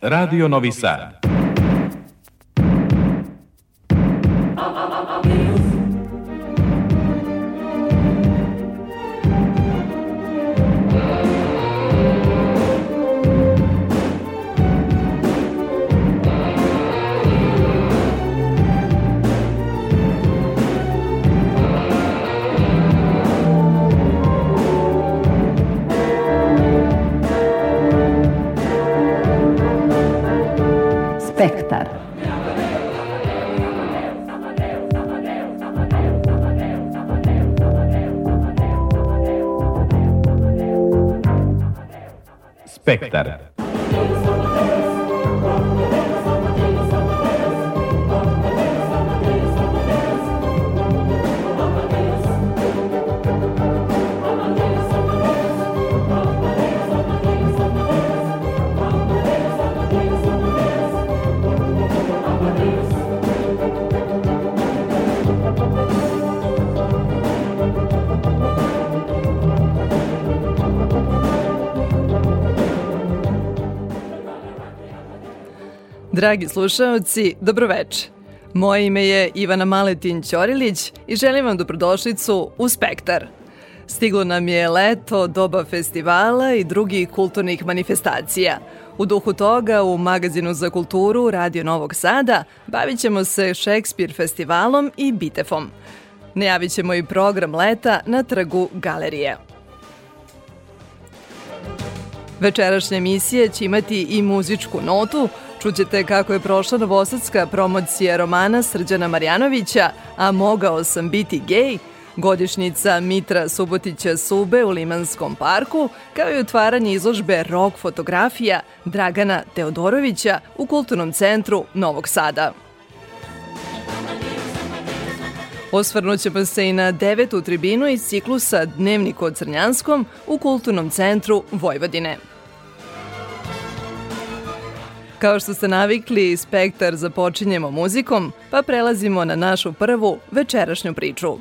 Radio Novi Sad. Dragi slušalci, dobroveče. Moje ime je Ivana Maletin Ćorilić i želim vam dobrodošlicu u Spektar. Stiglo nam je leto, doba festivala i drugih kulturnih manifestacija. U duhu toga, u Magazinu za kulturu Radio Novog Sada bavit ćemo se Šekspir festivalom i Bitefom. Najavit ćemo i program leta na trgu galerije. Večerašnja emisija će imati i muzičku notu, Čućete kako je prošla novosadska promocija romana Srđana Marjanovića, a mogao sam biti gej, godišnjica Mitra Subotića Sube u Limanskom parku, kao i otvaranje izložbe rock fotografija Dragana Teodorovića u Kulturnom centru Novog Sada. Osvrnut ćemo se i na devetu tribinu iz ciklusa Dnevnik o Crnjanskom u Kulturnom centru Vojvodine. Kao što ste navikli, spektar započinjemo muzikom, pa prelazimo na našu prvu večerašnju priču.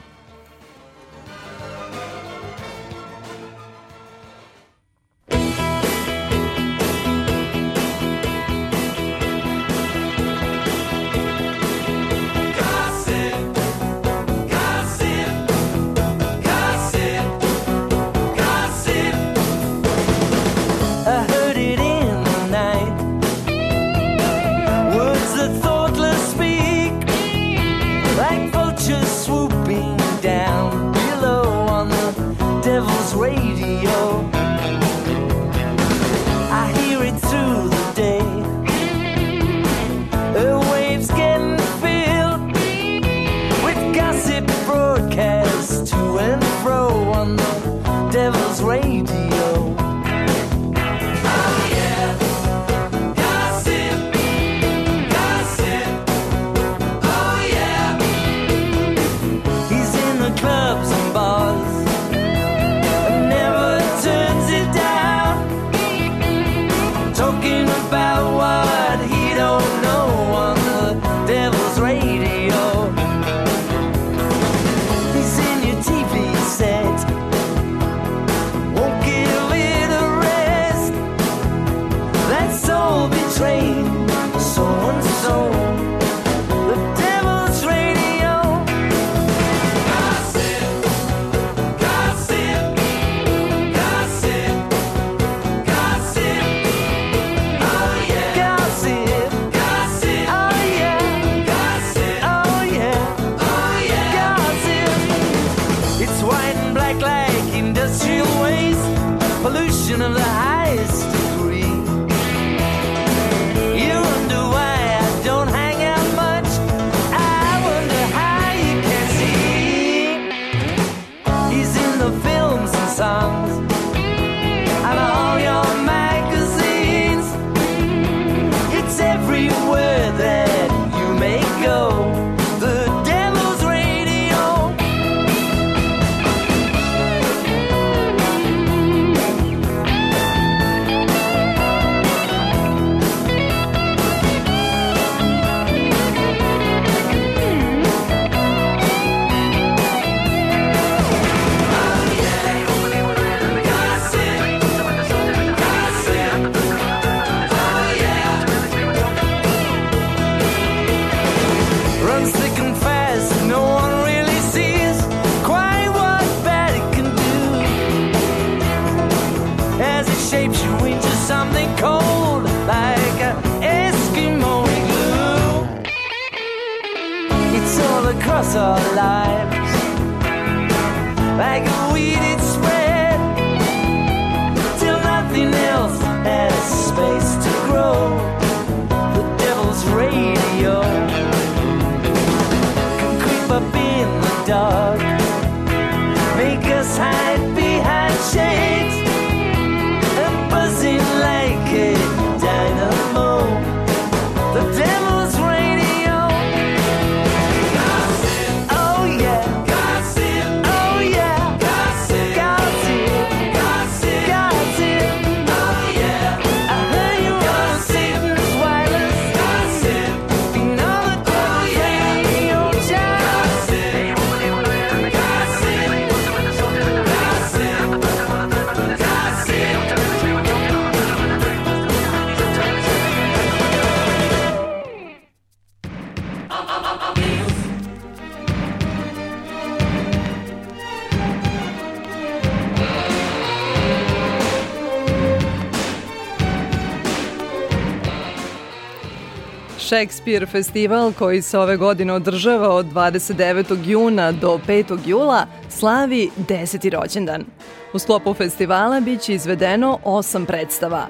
Shakespeare festival koji se ove godine održava od 29. juna do 5. jula slavi 10. rođendan. U sklopu festivala biće izvedeno osam predstava.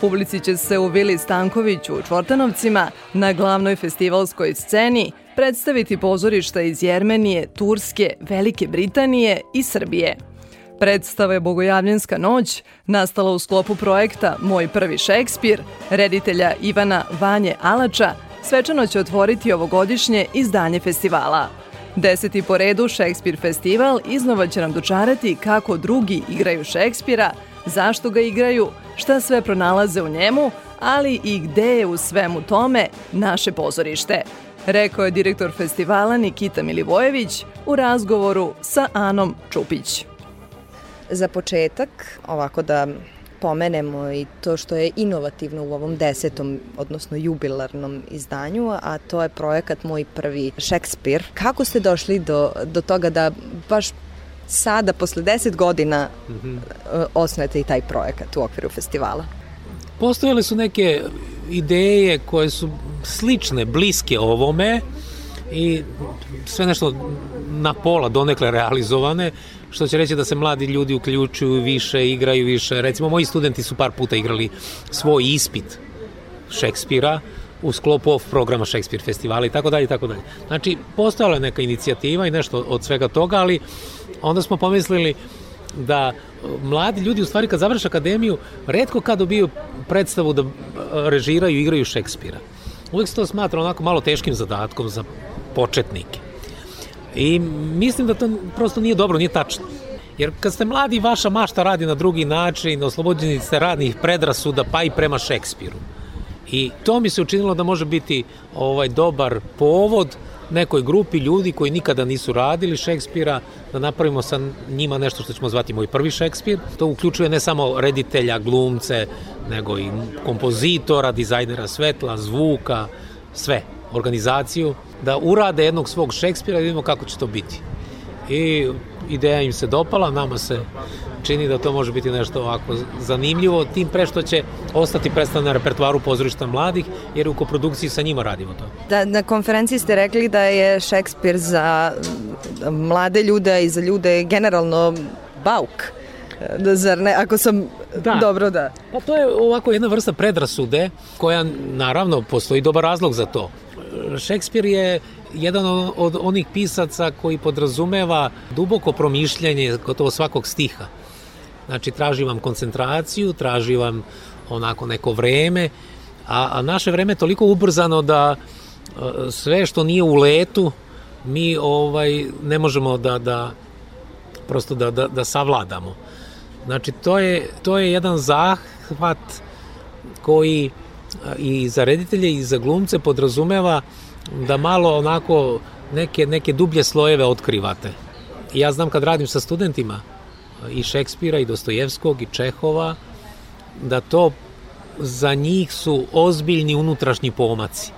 Publici će se u Vili Stankoviću u Čvortanovcima na glavnoj festivalskoj sceni predstaviti pozorišta iz Jermenije, Turske, Velike Britanije i Srbije. Predstava je Bogojavljenska noć, nastala u sklopu projekta Moj prvi Šekspir, reditelja Ivana Vanje Alača, svečano će otvoriti ovogodišnje izdanje festivala. Deseti po redu Šekspir festival iznova će nam dočarati kako drugi igraju Šekspira, zašto ga igraju, šta sve pronalaze u njemu, ali i gde je u svemu tome naše pozorište. Rekao je direktor festivala Nikita Milivojević u razgovoru sa Anom Čupić. Za početak, ovako da pomenemo i to što je inovativno u ovom desetom, odnosno jubilarnom izdanju, a to je projekat Moj prvi Šekspir. Kako ste došli do, do toga da baš sada, posle deset godina, mm -hmm. osnujete i taj projekat u okviru festivala? Postojale su neke ideje koje su slične, bliske ovome i sve nešto na pola donekle realizovane, što će reći da se mladi ljudi uključuju više, igraju više. Recimo, moji studenti su par puta igrali svoj ispit Šekspira u sklopu off programa Šekspir festivala i tako dalje i tako dalje. Znači, postojala je neka inicijativa i nešto od svega toga, ali onda smo pomislili da mladi ljudi u stvari kad završe akademiju redko kad dobiju predstavu da režiraju i igraju Šekspira. Uvijek se to smatra onako malo teškim zadatkom za početnike. I mislim da to prosto nije dobro, nije tačno. Jer kad ste mladi, vaša mašta radi na drugi način, oslobođeni ste radnih predrasuda, pa i prema Šekspiru. I to mi se učinilo da može biti ovaj dobar povod nekoj grupi ljudi koji nikada nisu radili Šekspira, da napravimo sa njima nešto što ćemo zvati moj prvi Šekspir. To uključuje ne samo reditelja, glumce, nego i kompozitora, dizajnera svetla, zvuka, sve, organizaciju, da urade jednog svog Šekspira i vidimo kako će to biti. I ideja im se dopala, nama se čini da to može biti nešto ovako zanimljivo, tim pre što će ostati predstavljeno na repertuaru pozorišta mladih, jer u koprodukciji sa njima radimo to. Da, na konferenciji ste rekli da je Šekspir za mlade ljude i za ljude generalno bauk. Da, zar ne, ako sam da. dobro da... Pa to je ovako jedna vrsta predrasude koja naravno postoji dobar razlog za to. Šekspir je jedan od onih pisaca koji podrazumeva duboko promišljanje gotovo svakog stiha. Znači, traži vam koncentraciju, traži vam onako neko vreme, a, a naše vreme je toliko ubrzano da a, sve što nije u letu, mi ovaj ne možemo da, da prosto da, da, da savladamo. Znači, to je, to je jedan zahvat koji i za reditelje i za glumce podrazumeva da malo onako neke, neke dublje slojeve otkrivate. Ja znam kad radim sa studentima i Šekspira i Dostojevskog i Čehova, da to za njih su ozbiljni unutrašnji pomaci.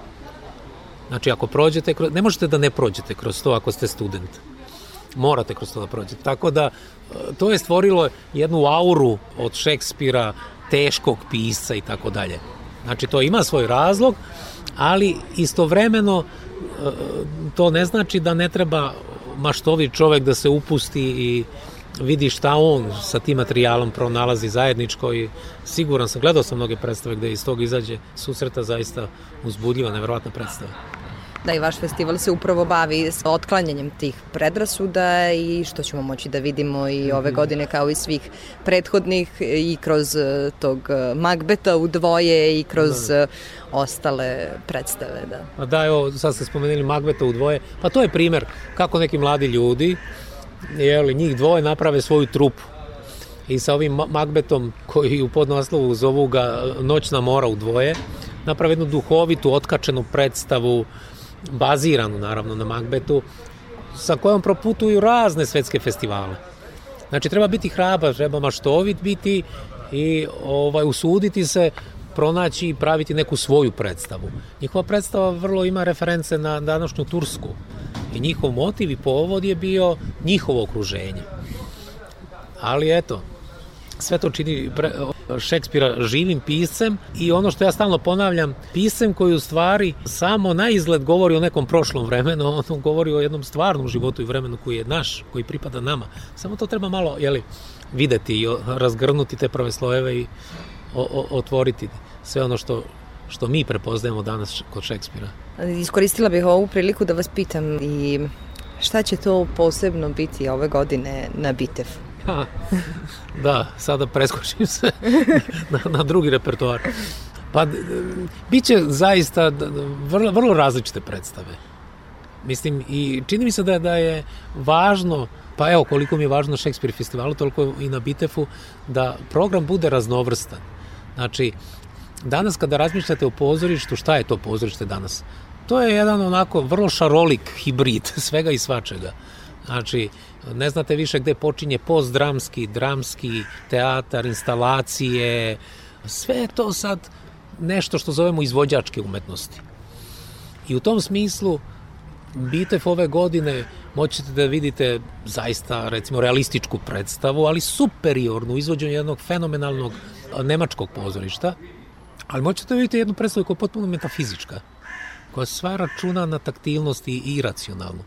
Znači, ako prođete, kroz, ne možete da ne prođete kroz to ako ste student. Morate kroz to da prođete. Tako da, to je stvorilo jednu auru od Šekspira, teškog pisca i tako dalje. Znači, to ima svoj razlog, ali istovremeno e, to ne znači da ne treba maštovi čovek da se upusti i vidi šta on sa tim materijalom pronalazi zajedničko i siguran sam, gledao sam mnoge predstave gde iz toga izađe susreta zaista uzbudljiva, neverovatna predstava. Da, i vaš festival se upravo bavi s otklanjanjem tih predrasuda i što ćemo moći da vidimo i ove godine kao i svih prethodnih i kroz eh, tog eh, Magbeta u dvoje i kroz eh, ostale predstave. Da. A da, evo, sad ste spomenuli Magbeta u dvoje, pa to je primer kako neki mladi ljudi, jeli, njih dvoje naprave svoju trupu. I sa ovim Ma- Magbetom, koji u podnaslovu zovu ga Noćna mora u dvoje, naprave jednu duhovitu, otkačenu predstavu, baziranu naravno na Magbetu, sa kojom proputuju razne svetske festivale. Znači, treba biti hrabar, treba maštovit biti i ovaj, usuditi se pronaći i praviti neku svoju predstavu. Njihova predstava vrlo ima reference na današnju Tursku i njihov motiv i povod je bio njihovo okruženje. Ali eto, sve to čini pre, Šekspira živim piscem i ono što ja stalno ponavljam, piscem koji u stvari samo na izgled govori o nekom prošlom vremenu, on govori o jednom stvarnom životu i vremenu koji je naš, koji pripada nama. Samo to treba malo, jeli, videti i razgrnuti te prve slojeve i otvoriti sve ono što, što mi prepoznajemo danas kod Šekspira. Iskoristila bih ovu priliku da vas pitam i šta će to posebno biti ove godine na Bitefu? Da, sada preskočim se na, na drugi repertoar. Pa, bit će zaista vrlo, vrlo različite predstave. Mislim, i čini mi se da, da je važno, pa evo koliko mi je važno Shakespeare festivalu, toliko i na Bitefu, da program bude raznovrstan. Znači, danas kada razmišljate o pozorištu, šta je to pozorište danas? To je jedan onako vrlo šarolik hibrid svega i svačega. Znači, ne znate više gde počinje postdramski, dramski, teatar, instalacije, sve je to sad nešto što zovemo izvođačke umetnosti. I u tom smislu Bitev ove godine moćete da vidite zaista recimo realističku predstavu, ali superiornu izvođenju jednog fenomenalnog nemačkog pozorišta, ali moćete da vidite jednu predstavu koja je potpuno metafizička, koja sva računa na taktilnost i iracionalnu.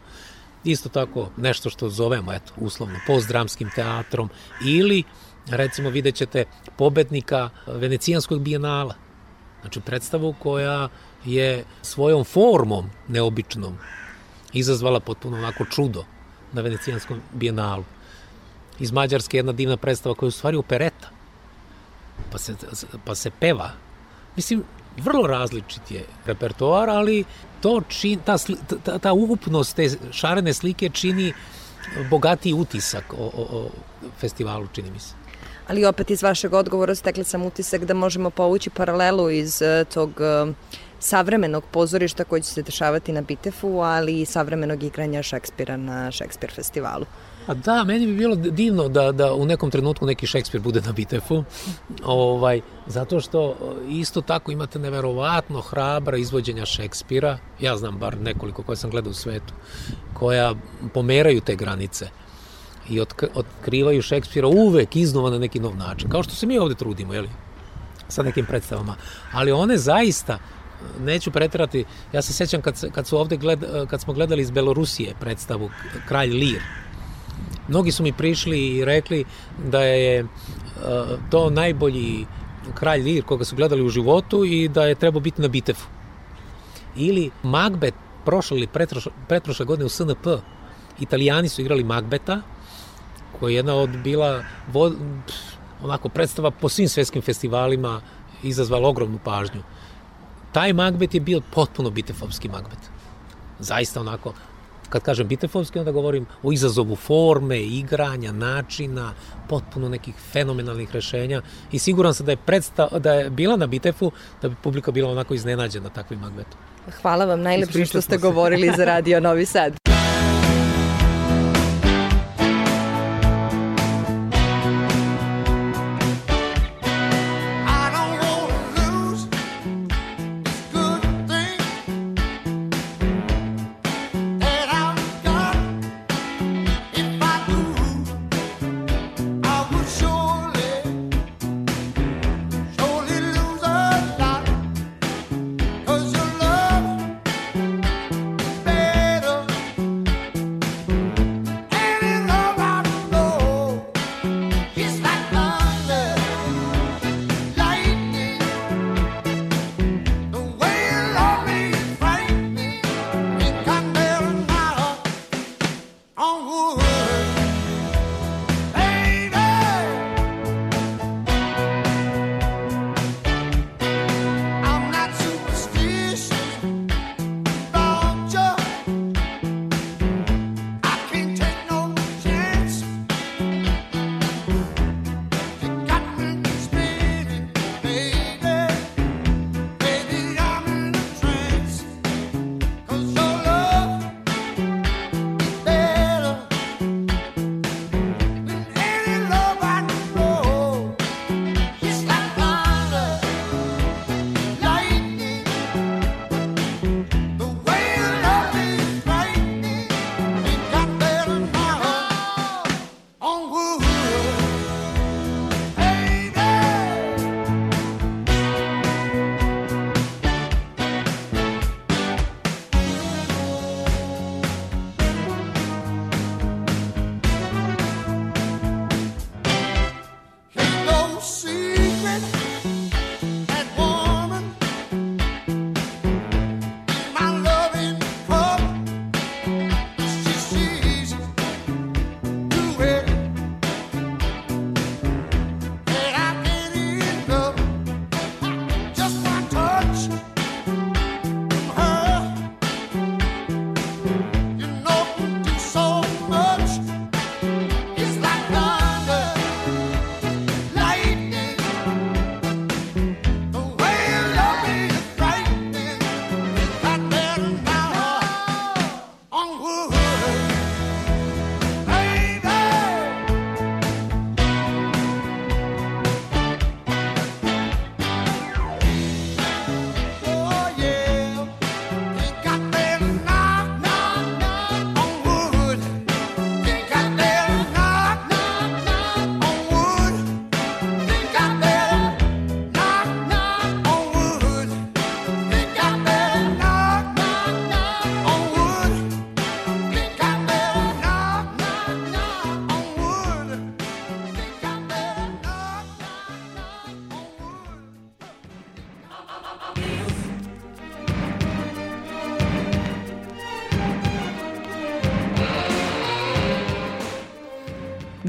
Isto tako nešto što zovemo, eto, uslovno, postdramskim teatrom ili recimo vidjet ćete pobednika Venecijanskog bijenala. Znači predstavu koja je svojom formom neobičnom izazvala potpuno onako čudo na Venecijanskom bijenalu. Iz Mađarske jedna divna predstava koja je u stvari opereta. Pa se, pa se peva. Mislim, vrlo različit je repertoar, ali to čin, ta, ta, ta ukupnost te šarene slike čini bogatiji utisak o, o, o festivalu, čini mi se. Ali opet iz vašeg odgovora stekla sam utisak da možemo povući paralelu iz eh, tog eh, savremenog pozorišta koji će se dešavati na Bitefu, ali i savremenog igranja Šekspira na Šekspir festivalu. A da, meni bi bilo divno da, da u nekom trenutku neki Šekspir bude na Bitefu, ovaj, zato što e, isto tako imate neverovatno hrabra izvođenja Šekspira, ja znam bar nekoliko koje sam gledao u svetu, koja pomeraju te granice i otk otkrivaju Šekspira uvek iznova na neki nov način, kao što se mi ovde trudimo, jeli? sa nekim predstavama, ali one zaista neću preterati, ja se sećam kad, kad, su ovde gled, kad smo gledali iz Belorusije predstavu Kralj Lir, Mnogi su mi prišli i rekli da je uh, to najbolji kralj Lir koga su gledali u životu i da je trebao biti na Bitefu. Ili Magbet prošle ili pretprošle godine u SNP. Italijani su igrali Magbeta, koja je jedna od bila onako predstava po svim svetskim festivalima izazvala ogromnu pažnju. Taj Magbet je bio potpuno bitefovski Magbet. Zaista onako kad kažem bitefovski, onda govorim o izazovu forme, igranja, načina, potpuno nekih fenomenalnih rešenja i siguran sam da je, predstav, da je bila na bitefu, da bi publika bila onako iznenađena takvim Magbetom. Hvala vam najlepše što ste se. govorili za Radio Novi Sad.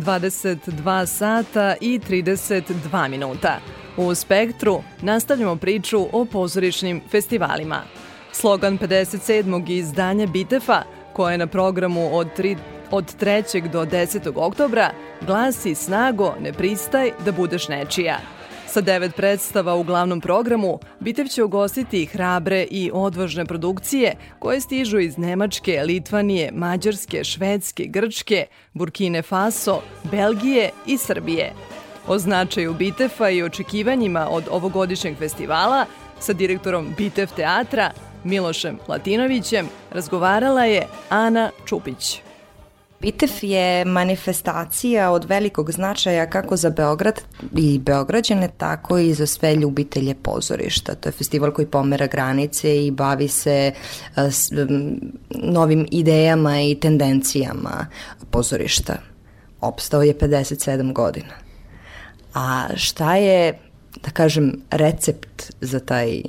22 sata i 32 minuta. U Spektru nastavljamo priču o pozorišnim festivalima. Slogan 57. izdanja Bitefa, koje je na programu od, 3, od 3. do 10. oktobra, glasi Snago, ne pristaj da budeš nečija. Sa devet predstava u glavnom programu, Bitev će ugostiti hrabre i odvažne produkcije koje stižu iz Nemačke, Litvanije, Mađarske, Švedske, Grčke, Burkine Faso, Belgije i Srbije. O značaju Bitefa i očekivanjima od ovogodišnjeg festivala sa direktorom Bitev teatra Milošem Latinovićem razgovarala je Ana Čupić. Bitev je manifestacija od velikog značaja kako za Beograd i Beograđane, tako i za sve ljubitelje pozorišta. To je festival koji pomera granice i bavi se a, s, novim idejama i tendencijama pozorišta. Opstao je 57 godina. A šta je, da kažem, recept za taj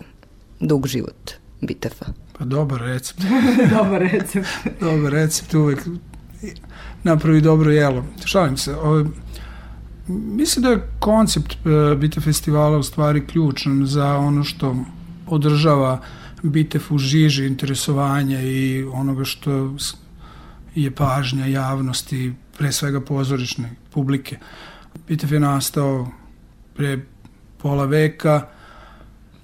dug život Bitefa? Pa dobar recept. Dobar recept. dobar recept uvek napravi dobro jelo. Šalim se. Ovo, mislim da je koncept e, Bitev festivala u stvari ključan za ono što održava Bitev u žiži interesovanja i onoga što je pažnja javnosti, pre svega pozorišne publike. Bitev je nastao pre pola veka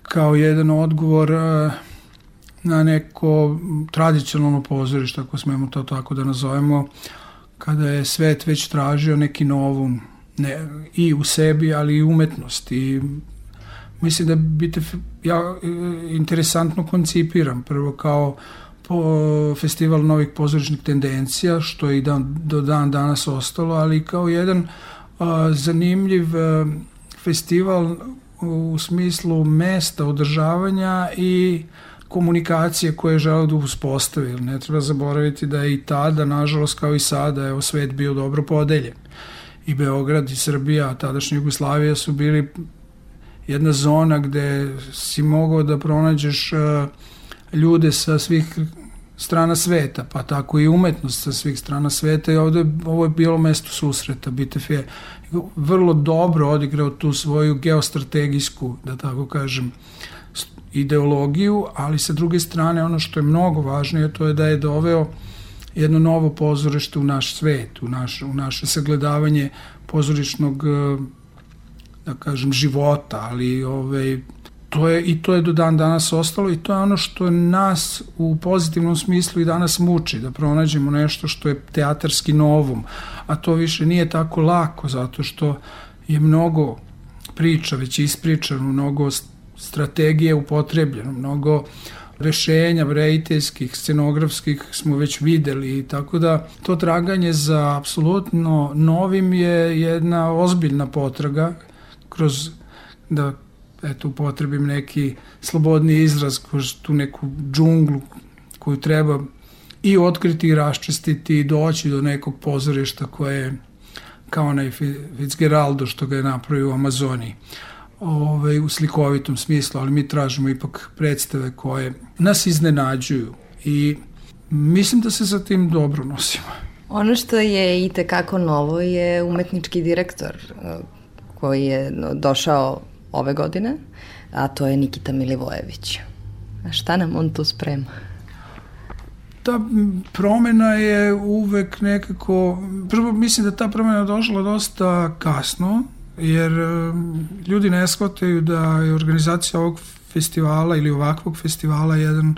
kao jedan odgovor e, na neko tradicionalno pozorište, ako smemo to tako da nazovemo, kada je svet već tražio neki novum ne, i u sebi, ali i umetnost. I mislim da bite ja e, interesantno koncipiram. Prvo kao po festival novih pozorišnih tendencija, što je i dan, do dan danas ostalo, ali kao jedan a, zanimljiv a, festival u smislu mesta održavanja i komunikacije koje je želeo da uspostavi. Ne treba zaboraviti da je i tada, nažalost kao i sada, evo svet bio dobro podeljen. I Beograd i Srbija, a tadašnja Jugoslavija su bili jedna zona gde si mogao da pronađeš uh, ljude sa svih strana sveta, pa tako i umetnost sa svih strana sveta i ovde ovo je bilo mesto susreta. Bitev je vrlo dobro odigrao tu svoju geostrategijsku, da tako kažem, s- ideologiju, ali sa druge strane ono što je mnogo važnije to je da je doveo jedno novo pozorište u naš svet, u, naš, u naše sagledavanje pozorišnog eh, da kažem života, ali ovaj to je i to je do dan danas ostalo i to je ono što nas u pozitivnom smislu i danas muči da pronađemo nešto što je teatarski novum, a to više nije tako lako zato što je mnogo priča već ispričano, mnogo strategije upotrebljeno, mnogo rešenja rediteljskih, scenografskih smo već videli tako da to traganje za apsolutno novim je jedna ozbiljna potraga kroz da eto upotrebim neki slobodni izraz kroz tu neku džunglu koju treba i otkriti i raščistiti i doći do nekog pozorišta koje je kao onaj Fi- Fitzgeraldo što ga je napravio u Amazoniji ovaj, u slikovitom smislu, ali mi tražimo ipak predstave koje nas iznenađuju i mislim da se sa tim dobro nosimo. Ono što je i tekako novo je umetnički direktor eh, koji je došao ove godine, a to je Nikita Milivojević. A šta nam on tu sprema? ta promena je uvek nekako, prvo mislim da ta promena došla dosta kasno, jer em, ljudi ne shvataju da je organizacija ovog festivala ili ovakvog festivala jedan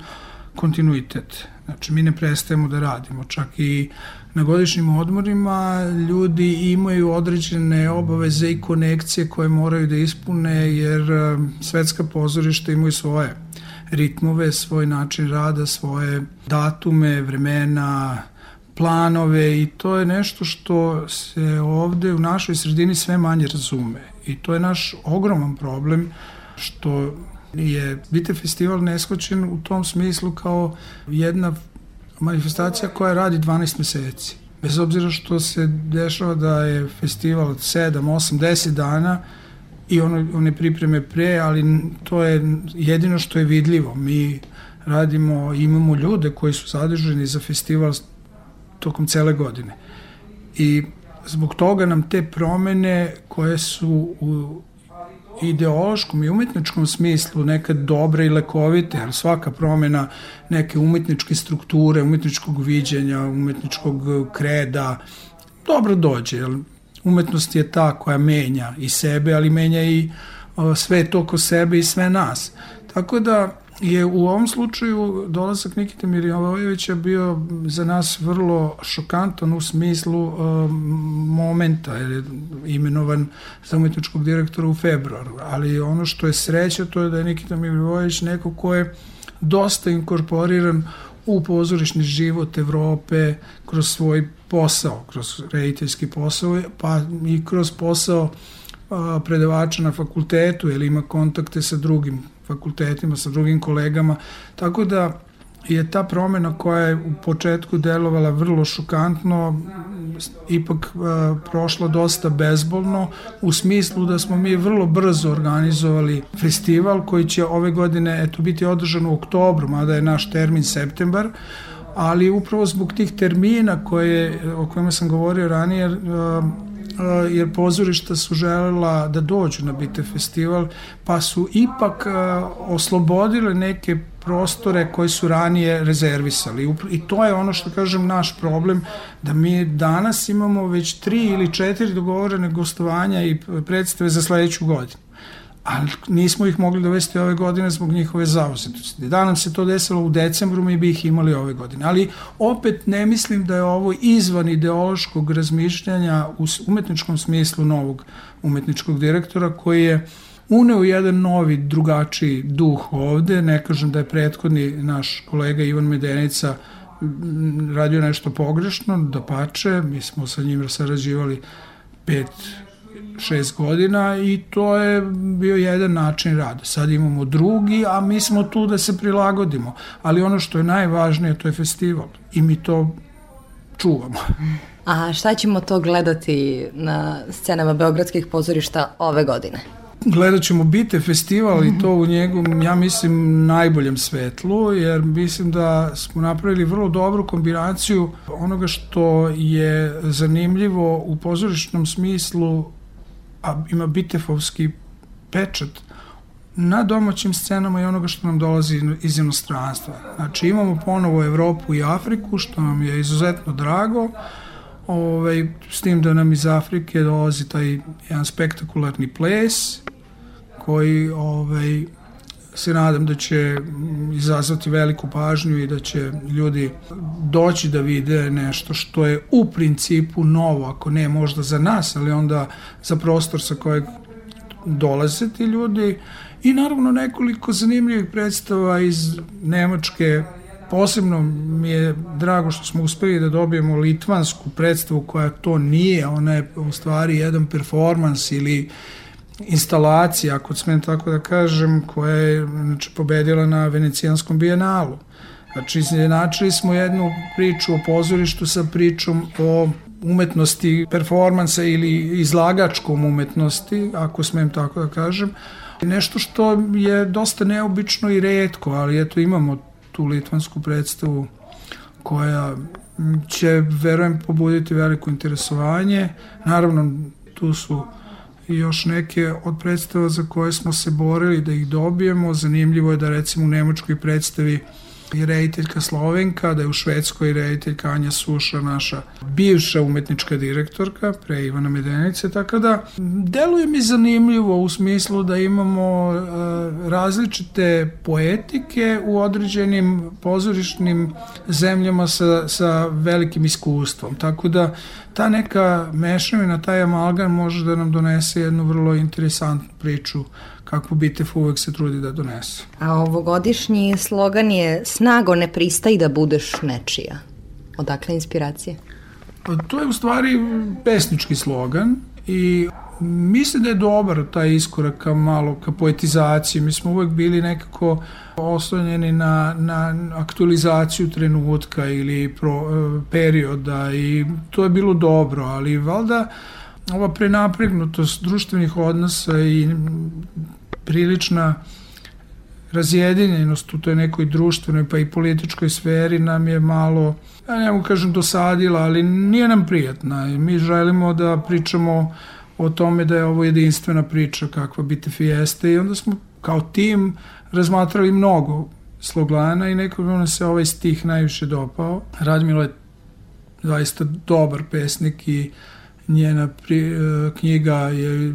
kontinuitet. Znači, mi ne prestajemo da radimo, čak i na godišnjim odmorima ljudi imaju određene obaveze i konekcije koje moraju da ispune, jer em, svetska pozorišta imaju svoje ritmove, svoj način rada, svoje datume, vremena, planove i to je nešto što se ovde u našoj sredini sve manje razume. I to je naš ogroman problem što je Bite festival neshvaćen u tom smislu kao jedna manifestacija koja radi 12 meseci. Bez obzira što se dešava da je festival od 7, 8, 10 dana, i ono, one pripreme pre, ali to je jedino što je vidljivo. Mi radimo, imamo ljude koji su zadrženi za festival tokom cele godine. I zbog toga nam te promene koje su u ideološkom i umetničkom smislu nekad dobre i lekovite, jer svaka promena neke umetničke strukture, umetničkog viđenja, umetničkog kreda, dobro dođe, jer umetnost je ta koja menja i sebe, ali menja i o, sve to oko sebe i sve nas. Tako da je u ovom slučaju dolazak Nikite Mirjavojevića bio za nas vrlo šokantan u smislu um, momenta, jer je imenovan za umetničkog direktora u februaru, ali ono što je sreća to je da je Nikita Mirjavojević neko ko je dosta inkorporiran u pozorišni život Evrope kroz svoj posao, kroz rediteljski posao, pa i kroz posao a, predavača na fakultetu, jer ima kontakte sa drugim fakultetima, sa drugim kolegama, tako da je ta promena koja je u početku delovala vrlo šokantno ipak a, prošla dosta bezbolno u smislu da smo mi vrlo brzo organizovali festival koji će ove godine eto biti održan u oktobru, mada je naš termin septembar, ali upravo zbog tih termina koje, o kojima sam govorio ranije, a, jer pozorišta su želela da dođu na Bite festival, pa su ipak oslobodile neke prostore koje su ranije rezervisali. I to je ono što kažem naš problem, da mi danas imamo već tri ili četiri dogovorene gostovanja i predstave za sledeću godinu ali nismo ih mogli dovesti ove godine zbog njihove zauzetosti. Da nam se to desilo u decembru, mi bi ih imali ove godine. Ali opet ne mislim da je ovo izvan ideološkog razmišljanja u umetničkom smislu novog umetničkog direktora koji je uneo jedan novi, drugačiji duh ovde. Ne kažem da je prethodni naš kolega Ivan Medenica radio nešto pogrešno, da pače, mi smo sa njim sarađivali pet šest godina i to je bio jedan način rada. Sad imamo drugi, a mi smo tu da se prilagodimo. Ali ono što je najvažnije, to je festival i mi to čuvamo. A šta ćemo to gledati na scenama Beogradskih pozorišta ove godine? Gledat ćemo Bite festival i to u njegovom, ja mislim, najboljem svetlu, jer mislim da smo napravili vrlo dobru kombinaciju onoga što je zanimljivo u pozorišnom smislu a ima bitefovski pečat na domaćim scenama i onoga što nam dolazi iz inostranstva. Znači imamo ponovo Evropu i Afriku, što nam je izuzetno drago, ovaj, s tim da nam iz Afrike dolazi taj jedan spektakularni ples, koji ovaj, se nadam da će izazvati veliku pažnju i da će ljudi doći da vide nešto što je u principu novo, ako ne možda za nas, ali onda za prostor sa kojeg dolaze ti ljudi. I naravno nekoliko zanimljivih predstava iz Nemačke. Posebno mi je drago što smo uspeli da dobijemo litvansku predstavu koja to nije, ona je u stvari jedan performans ili instalacija, ako smem tako da kažem, koja je znači, pobedila na Venecijanskom bijenalu. Znači, izjednačili smo jednu priču o pozorištu sa pričom o umetnosti performansa ili izlagačkom umetnosti, ako smem tako da kažem. Nešto što je dosta neobično i redko, ali eto imamo tu litvansku predstavu koja će, verujem, pobuditi veliko interesovanje. Naravno, tu su i još neke od predstava za koje smo se borili da ih dobijemo. Zanimljivo je da recimo u Nemačkoj predstavi i rediteljka Slovenka, da je u Švedskoj rediteljka Anja Suša, naša bivša umetnička direktorka pre Ivana Medenice, tako da deluje mi zanimljivo u smislu da imamo uh, različite poetike u određenim pozorišnim zemljama sa, sa velikim iskustvom, tako da ta neka mešavina, taj amalgam može da nam donese jednu vrlo interesantnu priču kakvu Bitef uvek se trudi da donese. A ovogodišnji slogan je snago ne pristaj da budeš nečija. Odakle inspiracije? Pa to je u stvari pesnički slogan i mislim da je dobar taj iskorak ka malo ka poetizaciji. Mi smo uvek bili nekako oslonjeni na, na aktualizaciju trenutka ili pro, e, perioda i to je bilo dobro, ali valda ova prenapregnutost društvenih odnosa i prilična razjedinjenost u toj nekoj društvenoj pa i političkoj sferi nam je malo, ja ne mogu kažem dosadila, ali nije nam prijatna mi želimo da pričamo o tome da je ovo jedinstvena priča kakva BTF jeste i onda smo kao tim razmatrali mnogo slogana i nekako nam se ovaj stih najviše dopao. Radmila je zaista dobar pesnik i njena pri, e, knjiga je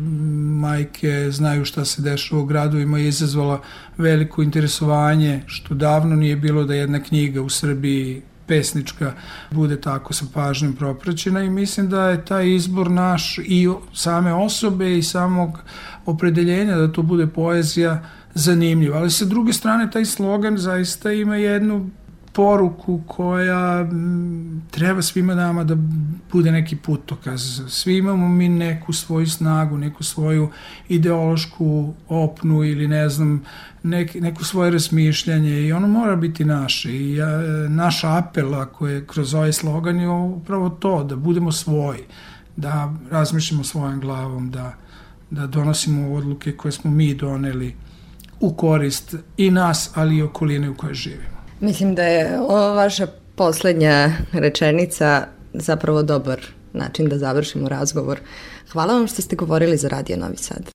majke znaju šta se dešava u gradu ima je izazvala veliko interesovanje što davno nije bilo da jedna knjiga u Srbiji pesnička bude tako sa pažnjom propraćena i mislim da je taj izbor naš i same osobe i samog opredeljenja da to bude poezija zanimljiv. Ali sa druge strane taj slogan zaista ima jednu poruku koja treba svima nama da bude neki putokaz. Svi imamo mi neku svoju snagu, neku svoju ideološku opnu ili ne znam, nek, neku svoje razmišljanje i ono mora biti naše. I ja, naš apel ako je kroz ovaj slogan je upravo to, da budemo svoji, da razmišljamo svojom glavom, da, da donosimo odluke koje smo mi doneli u korist i nas, ali i okoline u kojoj živimo. Mislim da je ova vaša poslednja rečenica zapravo dobar način da završimo razgovor. Hvala vam što ste govorili za Radio Novi Sad.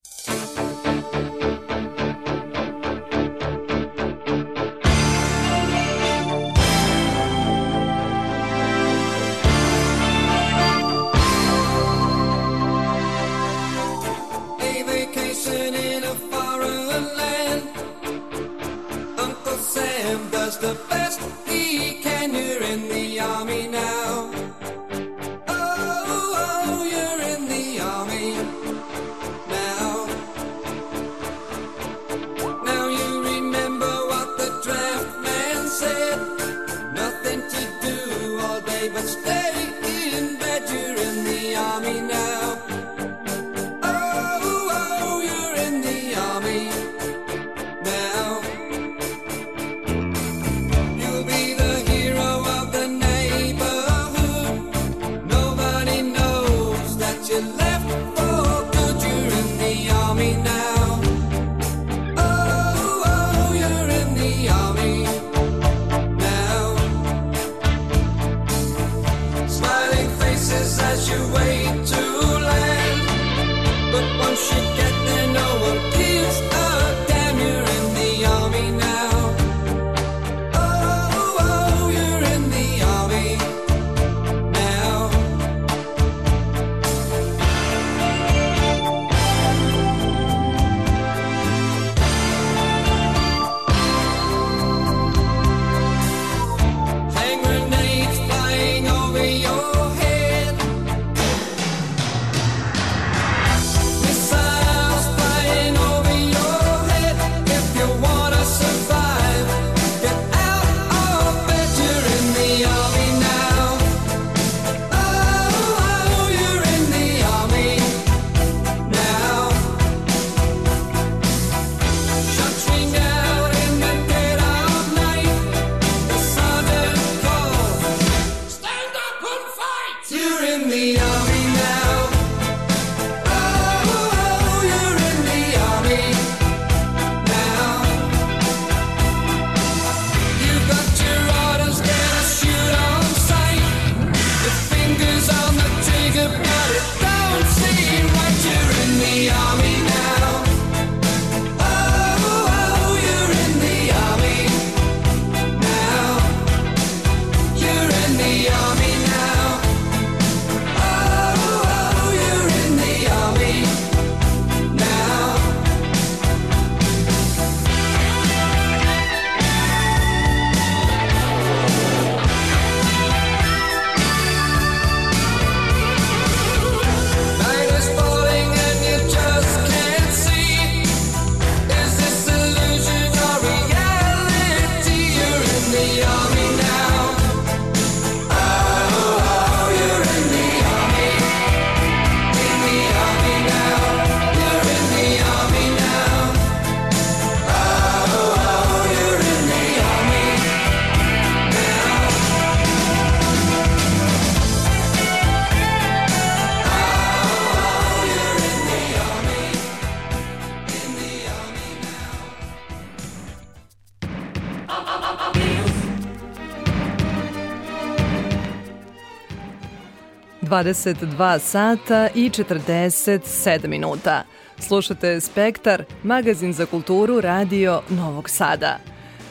22 sata i 47 minuta. Slušate Spektar, magazin za kulturu Radio Novog Sada.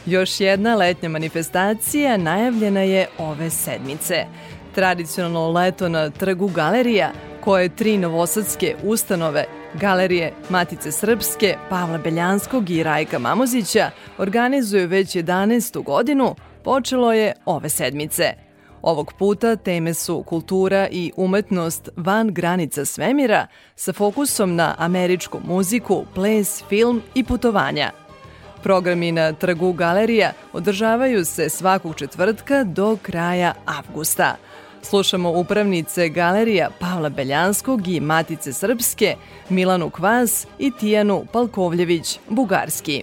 Još jedna letnja manifestacija najavljena je ove sedmice. Tradicionalno leto na trgu Galerija, koje tri novosadske ustanove Galerije Matice Srpske, Pavla Beljanskog i Rajka Mamozića organizuju već 11. godinu, počelo je ove sedmice. Ovog puta teme su kultura i umetnost van granica svemira sa fokusom na američku muziku, ples, film i putovanja. Programi na Trgu Galerija održavaju se svakog četvrtka do kraja avgusta. Slušamo upravnice galerija Pavla Beljanskog i Matice Srpske, Milanu Kvas i Tijanu Palkovljević-Bugarski.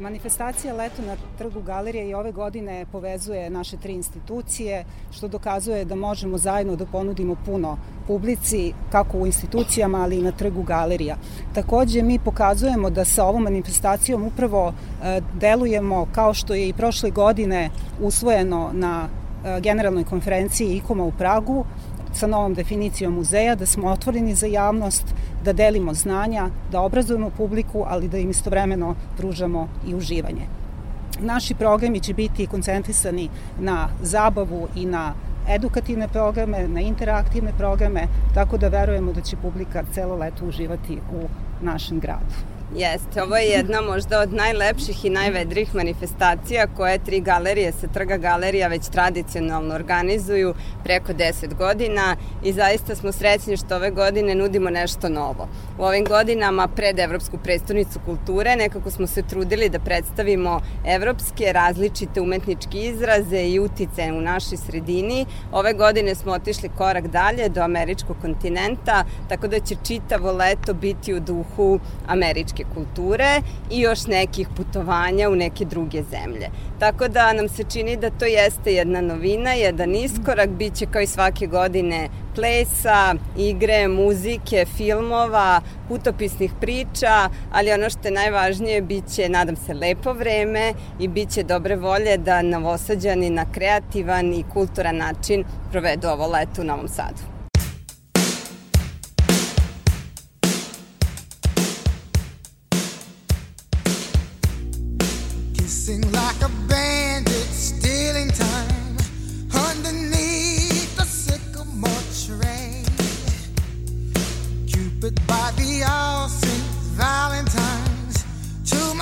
Manifestacija Leto na trgu galerije i ove godine povezuje naše tri institucije, što dokazuje da možemo zajedno da ponudimo puno publici, kako u institucijama, ali i na trgu galerija. Takođe, mi pokazujemo da sa ovom manifestacijom upravo e, delujemo kao što je i prošle godine usvojeno na e, generalnoj konferenciji IKOMA u Pragu, sa novom definicijom muzeja, da smo otvoreni za javnost, da delimo znanja, da obrazujemo publiku, ali da im istovremeno pružamo i uživanje. Naši programi će biti koncentrisani na zabavu i na edukativne programe, na interaktivne programe, tako da verujemo da će publika celo leto uživati u našem gradu. Jeste, ovo je jedna možda od najlepših i najvedrijih manifestacija koje tri galerije sa trga galerija već tradicionalno organizuju preko 10 godina i zaista smo srećni što ove godine nudimo nešto novo. U ovim godinama pred Evropsku predstavnicu kulture nekako smo se trudili da predstavimo evropske različite umetničke izraze i utice u našoj sredini. Ove godine smo otišli korak dalje do američkog kontinenta, tako da će čitavo leto biti u duhu američke kulture i još nekih putovanja u neke druge zemlje. Tako da nam se čini da to jeste jedna novina, jedan iskorak, bit će kao i svake godine plesa, igre, muzike, filmova, putopisnih priča, ali ono što je najvažnije bit će, nadam se, lepo vreme i bit će dobre volje da novosađani na kreativan i kulturan način provedu ovo leto u Novom Sadu.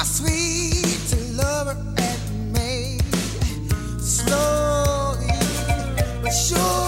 My sweet lover and maid. Slowly but surely,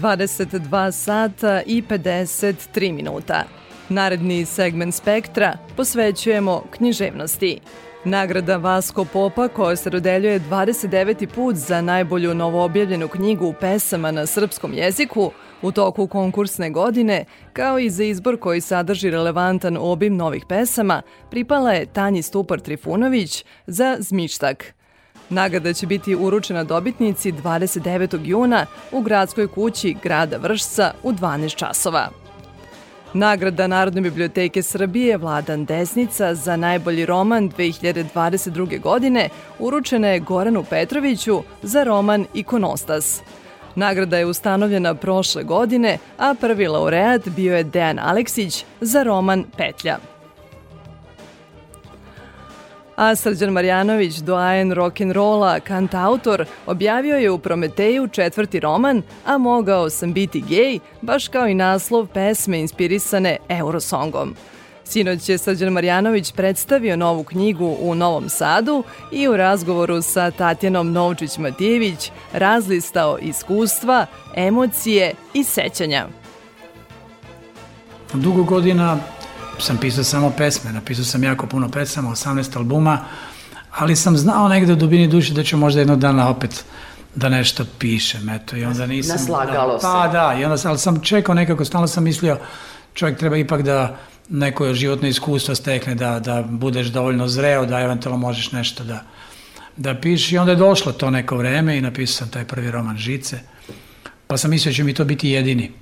22 sata i 53 minuta. Naredni segment spektra posvećujemo književnosti. Nagrada Vasko Popa koja se dodeljuje 29. put za najbolju novoobjavljenu knjigu pesama na srpskom jeziku u toku konkursne godine, kao i za izbor koji sadrži relevantan obim novih pesama, pripala je Tanji Stupar Trifunović za Zmištak – Nagrada će biti uručena dobitnici 29. juna u gradskoj kući grada Vršca u 12 časova. Nagrada Narodne biblioteke Srbije Vladan Desnica za najbolji roman 2022. godine uručena je Goranu Petroviću za roman Ikonostas. Nagrada je ustanovljena prošle godine, a prvi laureat bio je Dejan Aleksić za roman Petlja. A Srđan Marjanović, doajen rock'n'rolla, kantautor, objavio je u Prometeju četvrti roman, a mogao sam biti gej, baš kao i naslov pesme inspirisane Eurosongom. Sinoć je Srđan Marjanović predstavio novu knjigu u Novom Sadu i u razgovoru sa Tatjanom Novčić-Matijević razlistao iskustva, emocije i sećanja. Dugo godina sam pisao samo pesme, napisao sam jako puno pesama, 18 albuma, ali sam znao negde u dubini duše da ću možda jednog dana opet da nešto pišem, eto, i onda nisam... Naslagalo da, se. Pa da, i onda, sam- ali sam čekao nekako, stalno sam mislio, čovjek treba ipak da neko životno iskustvo stekne, da, da budeš dovoljno zreo, da eventualno možeš nešto da, da pišeš i onda je došlo to neko vreme i napisao sam taj prvi roman Žice, pa sam mislio da će mi to biti jedini.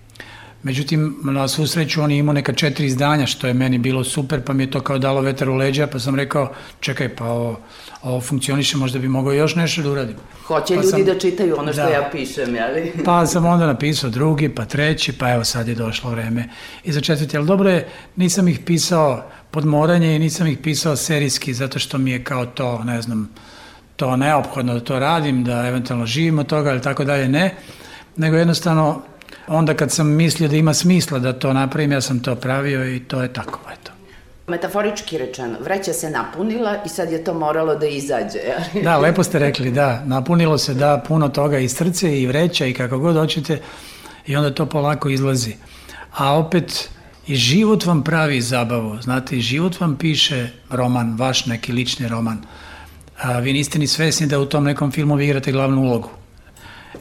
Međutim, na svu sreću on je imao neka četiri izdanja, što je meni bilo super, pa mi je to kao dalo vetar u leđa, pa sam rekao, čekaj, pa ovo, ovo funkcioniše, možda bi mogao još nešto da uradim. Hoće Pa ljudi sam- da čitaju ono što Da. ja pišem, jeli? Pa sam onda napisao drugi, pa treći, pa evo sad je došlo vreme i za četvrti. Ali dobro je, nisam ih pisao pod moranje i nisam ih pisao serijski, zato što mi je kao to, ne znam, to neophodno da to radim, da eventualno živim od toga ili tako dalje, ne. Nego jednostavno, onda kad sam mislio da ima smisla da to napravim, ja sam to pravio i to je tako, eto. Metaforički rečeno, vreća se napunila i sad je to moralo da izađe, jeli? Da, lepo ste rekli, da. Napunilo se da puno toga i srce i vreća i kako god hoćete i onda to polako izlazi. A opet i život vam pravi zabavu. Znate, i život vam piše roman, vaš neki lični roman. A vi niste ni svesni da u tom nekom filmu vi igrate glavnu ulogu.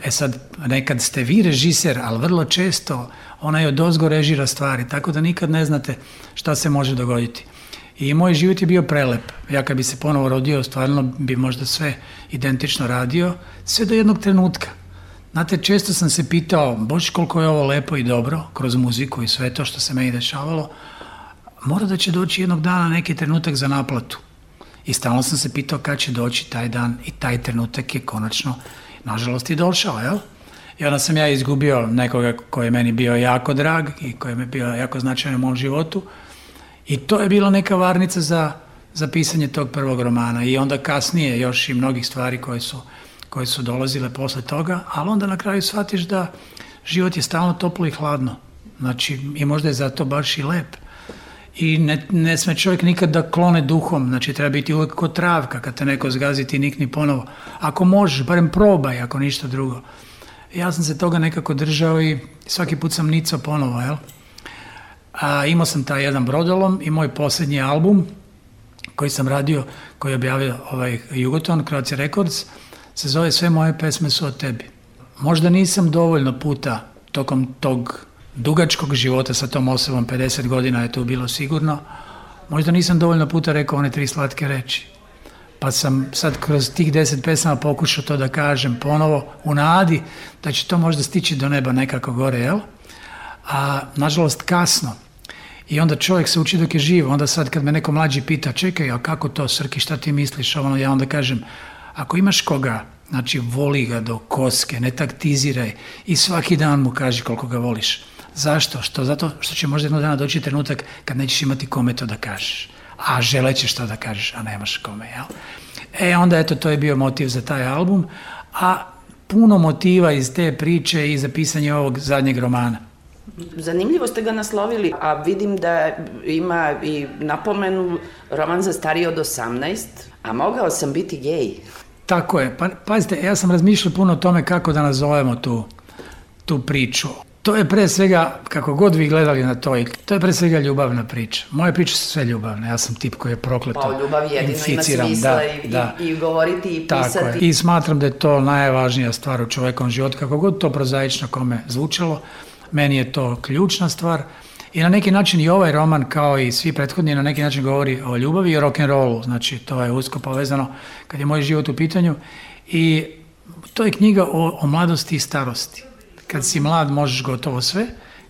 E sad, nekad ste vi režiser, ali vrlo često onaj od ozgo režira stvari, tako da nikad ne znate šta se može dogoditi. I moj život je bio prelep. Ja kad bi se ponovo rodio, stvarno bi možda sve identično radio, sve do jednog trenutka. Znate, često sam se pitao, boš koliko je ovo lepo i dobro, kroz muziku i sve to što se meni dešavalo, mora da će doći jednog dana neki trenutak za naplatu. I stalno sam se pitao kad će doći taj dan i taj trenutak je konačno, nažalost, i došao, jel? I onda sam ja izgubio nekoga koji je meni bio jako drag i koji je bio jako značajan u mom životu. I to je bila neka varnica za, za pisanje tog prvog romana. I onda kasnije još i mnogih stvari koje su, koje su dolazile posle toga, ali onda na kraju shvatiš da život je stalno toplo i hladno. Znači, i možda je zato baš i lep. I ne, ne sme čovjek nikad da klone duhom, znači treba biti uvek kod travka, kad te neko zgazi ti nikni ponovo. Ako možeš, barem probaj, ako ništa drugo. Ja sam se toga nekako držao i svaki put sam nicao ponovo, jel? A, imao sam taj jedan brodolom i moj posljednji album koji sam radio, koji je objavio ovaj Jugoton, Croatia Records, se zove Sve moje pesme su o tebi. Možda nisam dovoljno puta tokom tog dugačkog života sa tom osobom, 50 godina je to bilo sigurno, možda nisam dovoljno puta rekao one tri slatke reči. Pa sam sad kroz tih deset pesama pokušao to da kažem ponovo u nadi da će to možda stići do neba nekako gore, jel? A nažalost kasno. I onda čovjek se uči dok je živ, onda sad kad me neko mlađi pita, čekaj, a kako to, Srki, šta ti misliš? Ono, ja onda kažem, ako imaš koga, znači voli ga do koske, ne taktiziraj i svaki dan mu kaži koliko ga voliš. Zašto? Što? Zato što će možda jednog dana doći trenutak kad nećeš imati kome to da kažeš. A želećeš to da kažeš, a nemaš kome, jel? E, onda eto, to je bio motiv za taj album, a puno motiva iz te priče i za pisanje ovog zadnjeg romana. Zanimljivo ste ga naslovili, a vidim da ima i napomenu roman za starije od 18, a mogao sam biti gej. Tako je. Pa, pazite, ja sam razmišljao puno o tome kako da nazovemo tu, tu priču. To je pre svega, kako god vi gledali na to, to je pre svega ljubavna priča. Moje priče su sve ljubavne, ja sam tip koji je prokleto Pa ljubav jedino ima smisla Da, i, da. i, govoriti i Tako pisati. je. I smatram da je to najvažnija stvar u čovekom životu, kako god to prozaično kome zvučalo, meni je to ključna stvar. I na neki način i ovaj roman, kao i svi prethodni, na neki način govori o ljubavi i rock'n'rollu, znači to je usko povezano kad je moj život u pitanju. I to je knjiga o, o mladosti i starosti. Kad si mlad možeš gotovo sve,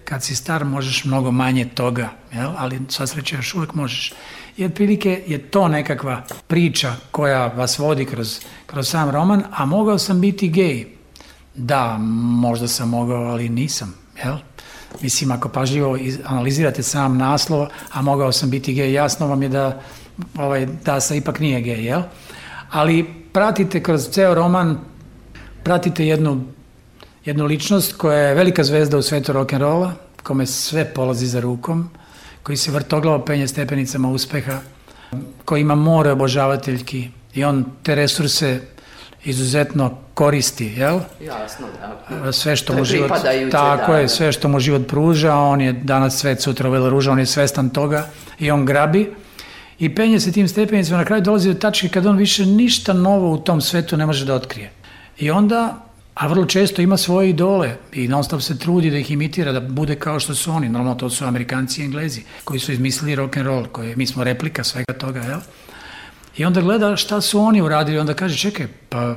kad si star možeš mnogo manje toga, jel? ali sva sreća još uvijek možeš. I otprilike je to nekakva priča koja vas vodi kroz, kroz sam roman, a mogao sam biti gej. Da, možda sam mogao, ali nisam, jel? Mislim, ako pažljivo iz- analizirate sam naslov, a mogao sam biti gej, jasno vam je da, ovaj, da se ipak nije gej, jel? Ali pratite kroz ceo roman, pratite jednu, jednu ličnost koja je velika zvezda u svetu rock'n'rolla, kome sve polazi za rukom, koji se vrtoglavo penje stepenicama uspeha, koji ima more obožavateljki i on te resurse izuzetno koristi, jel? Jasno, da. sve što mu život tako da, je da. sve što mu život pruža on je danas svet sutra velo ruža on je svestan toga i on grabi i penje se tim stepenicama na kraju dolazi do tačke kad on više ništa novo u tom svetu ne može da otkrije i onda a vrlo često ima svoje idole i non stop se trudi da ih imitira, da bude kao što su oni. Normalno to su Amerikanci i Englezi koji su izmislili rock and roll, koji mi smo replika svega toga, jel? I onda gleda šta su oni uradili, onda kaže, čekaj, pa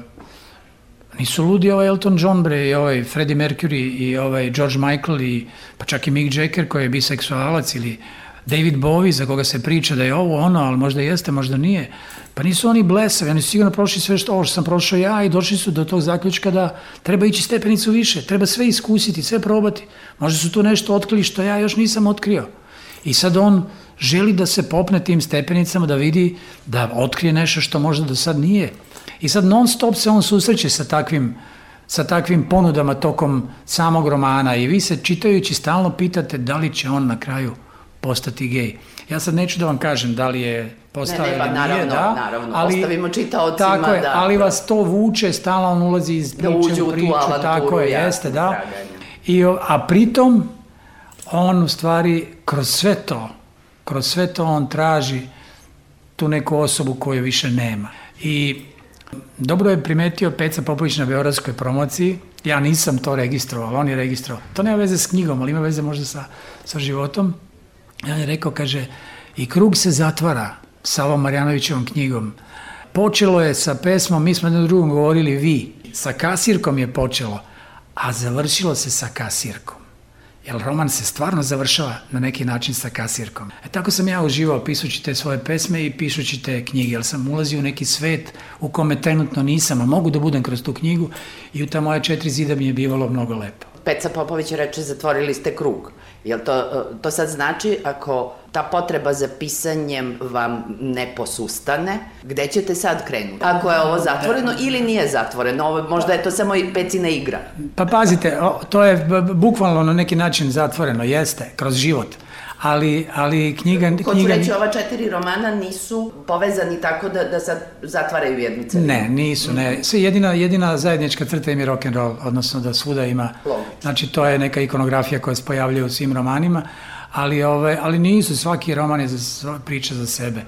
nisu ludi ovaj Elton John bre i ovaj Freddie Mercury i ovaj George Michael i pa čak i Mick Jagger koji je biseksualac ili David Bowie za koga se priča da je ovo ono, ali možda jeste, možda nije. Pa nisu oni blesavi, oni su sigurno prošli sve što, ovo što sam prošao ja i došli su do tog zaključka da treba ići stepenicu više, treba sve iskusiti, sve probati. Možda su tu nešto otkrili što ja još nisam otkrio. I sad on želi da se popne tim stepenicama, da vidi, da otkrije nešto što možda do sad nije. I sad non stop se on susreće sa takvim, sa takvim ponudama tokom samog romana i vi se čitajući stalno pitate da li će on na kraju postati gej. Ja sad neću da vam kažem da li je postao Ne, ne, pa ili nije, naravno, da, naravno, ostavimo čitaocima tako je, da- ali vas to vuče, stalno on ulazi iz Da priče uđe u u tu priču, avanturu, tako je, jasno, jeste, da. I, a pritom, on u stvari kroz sve to, kroz sve to on traži tu neku osobu koju više nema. I dobro je primetio Peca Popović na Beogradskoj promociji, ja nisam to registrovao, on je registrovao. To nema veze s knjigom, ali ima veze možda sa, sa životom. I on je rekao, kaže, i krug se zatvara sa ovom Marjanovićevom knjigom. Počelo je sa pesmom, mi smo jednom drugom govorili vi, sa kasirkom je počelo, a završilo se sa kasirkom. Jer roman se stvarno završava na neki način sa kasirkom. E tako sam ja uživao pisući te svoje pesme i pišući te knjige, jer sam ulazio u neki svet u kome trenutno nisam, a mogu da budem kroz tu knjigu i u ta moja četiri zida mi je bivalo mnogo lepo. Peca Popović reče zatvorili ste krug. Jel to, e, to sad znači ako ta potreba za pisanjem vam ne posustane, gde ćete sad krenuti? Ako je ovo zatvoreno ili nije zatvoreno, ovo, možda je to samo i pecina igra. Pa pazite, to je bukvalno na neki način zatvoreno, jeste, kroz život. Ali, ali knjiga... Hoću knjiga reći, ova četiri romana nisu povezani tako da, da sad zatvaraju jednu celinu. Ne, nisu, ne. Sve jedina, jedina zajednička crta im je rock and roll, odnosno da svuda ima. Logično. Znači to je neka ikonografija koja se pojavljuje u svim romanima, ali ove, ali nisu svaki roman je za priča za sebe.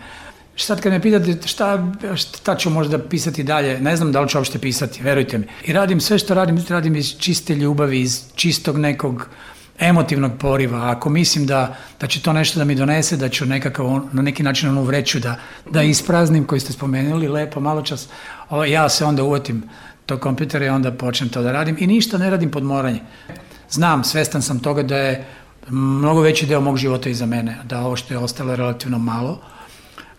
Sad kad me pitate šta, šta ću možda pisati dalje, ne znam da li ću uopšte pisati, verujte mi. I radim sve što radim, radim iz čiste ljubavi, iz čistog nekog emotivnog poriva, ako mislim da, da će to nešto da mi donese, da ću nekakav, na neki način onu vreću da, da ispraznim, koji ste spomenuli lepo malo čas, o, ja se onda uvotim tog kompjutera i onda počnem to da radim i ništa ne radim pod moranje. Znam, svestan sam toga da je mnogo veći deo mog života iza mene, da ovo što je ostalo je relativno malo,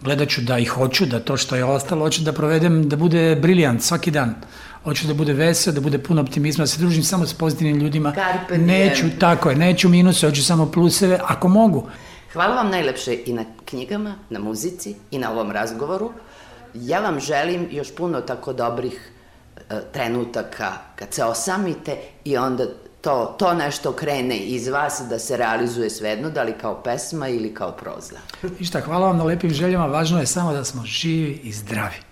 gledat ću da i hoću, da to što je ostalo, hoću da provedem, da bude briljant svaki dan. Hoću da bude vesel, da bude puno optimizma, da se družim samo sa pozitivnim ljudima. Carpe diem. Neću, tako je, neću minuse, hoću samo pluseve, ako mogu. Hvala vam najlepše i na knjigama, na muzici i na ovom razgovoru. Ja vam želim još puno tako dobrih e, trenutaka kad se osamite i onda to, to nešto krene iz vas da se realizuje svejedno, da li kao pesma ili kao proza. Ništa, hvala vam na lepim željama, važno je samo da smo živi i zdravi.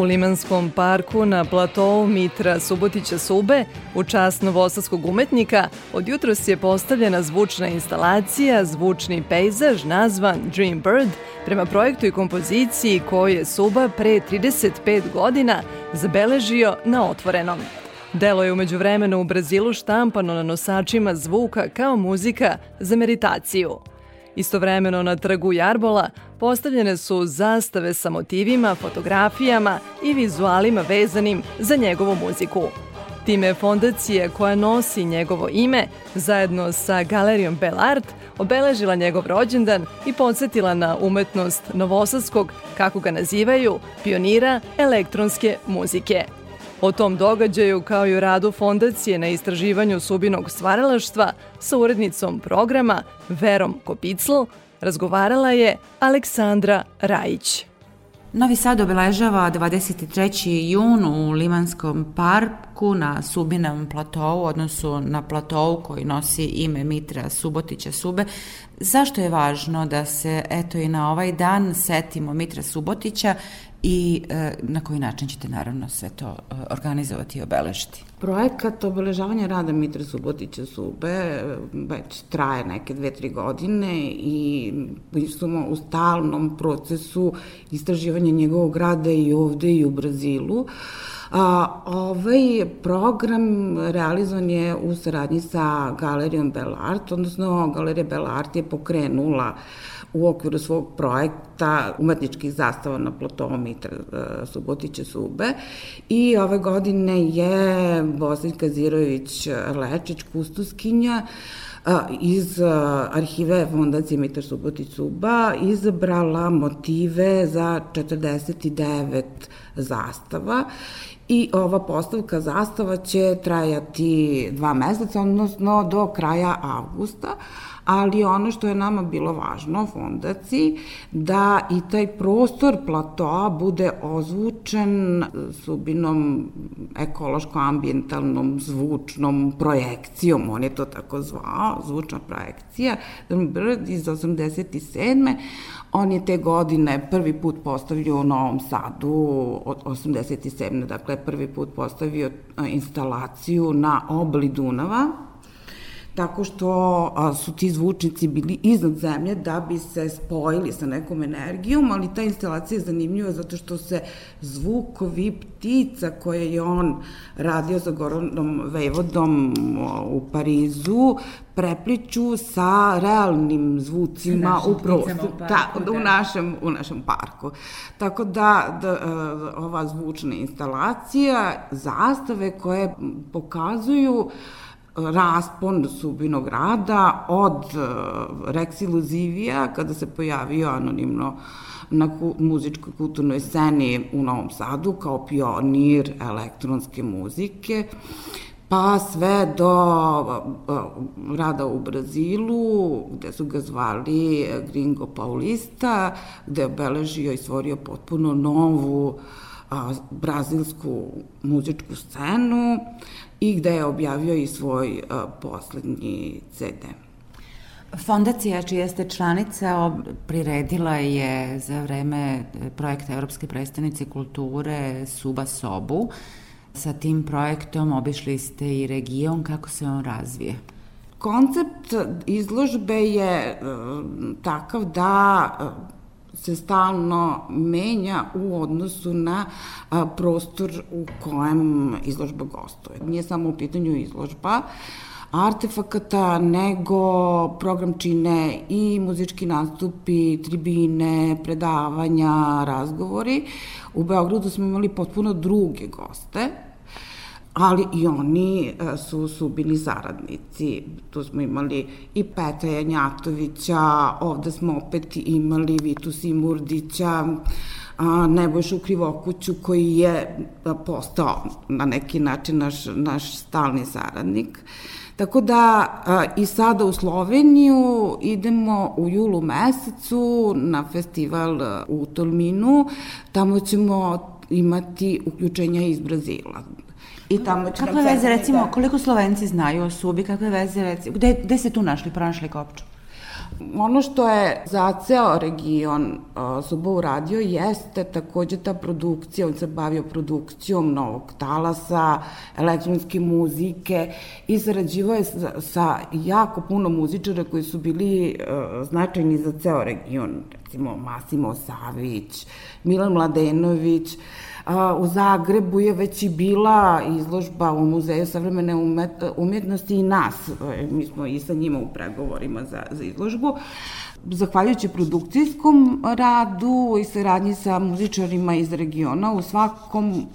U Limanskom parku na platovu Mitra Subotića Sube, u čast novosadskog umetnika, od jutros je postavljena zvučna instalacija, zvučni pejzaž nazvan Dream Bird, prema projektu i kompoziciji koju je Suba pre 35 godina zabeležio na otvorenom. Delo je umeđu vremenu u Brazilu štampano na nosačima zvuka kao muzika za meditaciju. Istovremeno na trgu Jarbola postavljene su zastave sa motivima, fotografijama i vizualima vezanim za njegovu muziku. Time fondacije koja nosi njegovo ime, zajedno sa Galerijom Belart, obeležila njegov rođendan i podsjetila na umetnost novosadskog, kako ga nazivaju, pionira elektronske muzike. O tom događaju, kao i o radu fondacije na istraživanju subinog stvaralaštva sa urednicom programa Verom Kopicl, razgovarala je Aleksandra Rajić. Novi Sad obeležava 23. jun u Limanskom parku na Subinom platovu, odnosno na platovu koji nosi ime Mitra Subotića Sube. Zašto je važno da se eto i na ovaj dan setimo Mitra Subotića i e, na koji način ćete naravno sve to e, organizovati i obeležiti? Projekat obeležavanja rada Mitra Subotića Sube e, već traje neke dve, tri godine i smo u stalnom procesu istraživanja njegovog rada i ovde i u Brazilu. A, ovaj program realizovan je u saradnji sa Galerijom Belart, odnosno Galerija Belart je pokrenula u okviru svog projekta umetničkih zastava na platovu Mitra e, Subotića Sube. I ove godine je Bosnić Kazirović Lečić, kustuskinja, e, iz e, arhive Fondacije Mitar Subotić Suba izabrala motive za 49 zastava. I ova postavka zastava će trajati dva meseca, odnosno do kraja avgusta, ali ono što je nama bilo važno fondaciji, da i taj prostor platoa bude ozvučen subinom ekološko-ambientalnom zvučnom projekcijom, on je to tako zvao, zvučna projekcija, iz 87. On je te godine prvi put postavio u Novom Sadu, od 87. dakle prvi put postavio instalaciju na obli Dunava, tako što a, su ti zvučnici bili iznad zemlje da bi se spojili sa nekom energijom, ali ta instalacija je zanimljiva zato što se zvukovi ptica koje je on radio sa Goronom Vejvodom u Parizu prepliču sa realnim zvucima u prostoru, ta, da. u, našem, u našem parku. Tako da, da ova zvučna instalacija, zastave koje pokazuju uh, raspon Subinog rada od e, Rex Iluzivija, kada se pojavio anonimno na muzičkoj kulturnoj sceni u Novom Sadu kao pionir elektronske muzike, pa sve do e, rada u Brazilu, gde su ga zvali Gringo Paulista, gde je obeležio i stvorio potpuno novu a, brazilsku muzičku scenu i gde je objavio i svoj a, poslednji CD. Fondacija čija ste članica priredila je za vreme projekta Evropske predstavnice kulture Suba Sobu. Sa tim projektom obišli ste i region, kako se on razvije? Koncept izložbe je takav da se stalno menja u odnosu na a, prostor u kojem izložba gostuje. Nije samo u pitanju izložba, artefakata, nego program čine i muzički nastupi, tribine, predavanja, razgovori. U Beogradu smo imali potpuno druge goste, ali i oni e, su, su bili zaradnici. Tu smo imali i Petra Janjatovića, ovde smo opet imali Vitu Simurdića, a, Nebojšu Krivokuću koji je postao na neki način naš, naš stalni saradnik. Tako da a, i sada u Sloveniju idemo u julu mesecu na festival u Tolminu, tamo ćemo imati uključenja iz Brazila. I tamo će kakve veze, recimo, da. koliko Slovenci znaju o Subi, kakve veze, recimo, gde, gde se tu našli, pronašli kopču? Ono što je za ceo region uh, Suba uradio jeste takođe ta produkcija, on se bavio produkcijom novog talasa, elektronske muzike i zarađivao je sa, sa jako puno muzičara koji su bili uh, značajni za ceo region, recimo Masimo Savić, Milan Mladenović, uh, U Zagrebu je već i bila izložba u Muzeju savremene umjetnosti i nas. E, mi smo i sa njima u pregovorima za, za izložbu. Zahvaljujući produkcijskom radu i saradnji sa muzičarima iz regiona, u svakom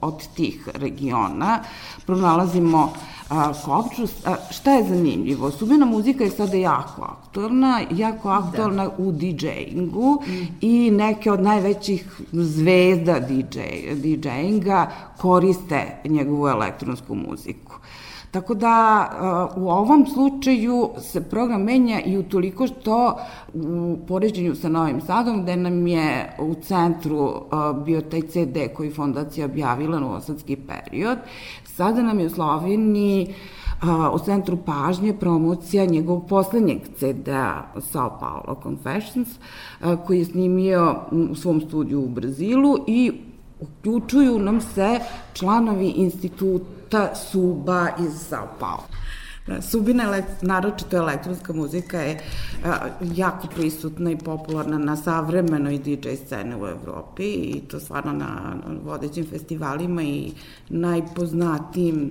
od tih regiona pronalazimo a, šta je zanimljivo? Subina muzika je sada jako aktualna, jako aktualna da. u DJ-ingu mm. i neke od najvećih zvezda DJ, DJ-inga koriste njegovu elektronsku muziku. Tako da u ovom slučaju se program menja i utoliko što u poređenju sa Novim Sadom, gde nam je u centru bio taj CD koji fondacija objavila Novosadski period, sada nam je u Sloveniji u centru pažnje promocija njegovog poslednjeg CD-a Sao Paulo Confessions, koji je snimio u svom studiju u Brazilu i uključuju nam se članovi instituta Suba iz Sao Paulo. Subina, naročito elektronska muzika je jako prisutna i popularna na savremenoj DJ scene u Evropi i to stvarno na, vodećim festivalima i najpoznatijim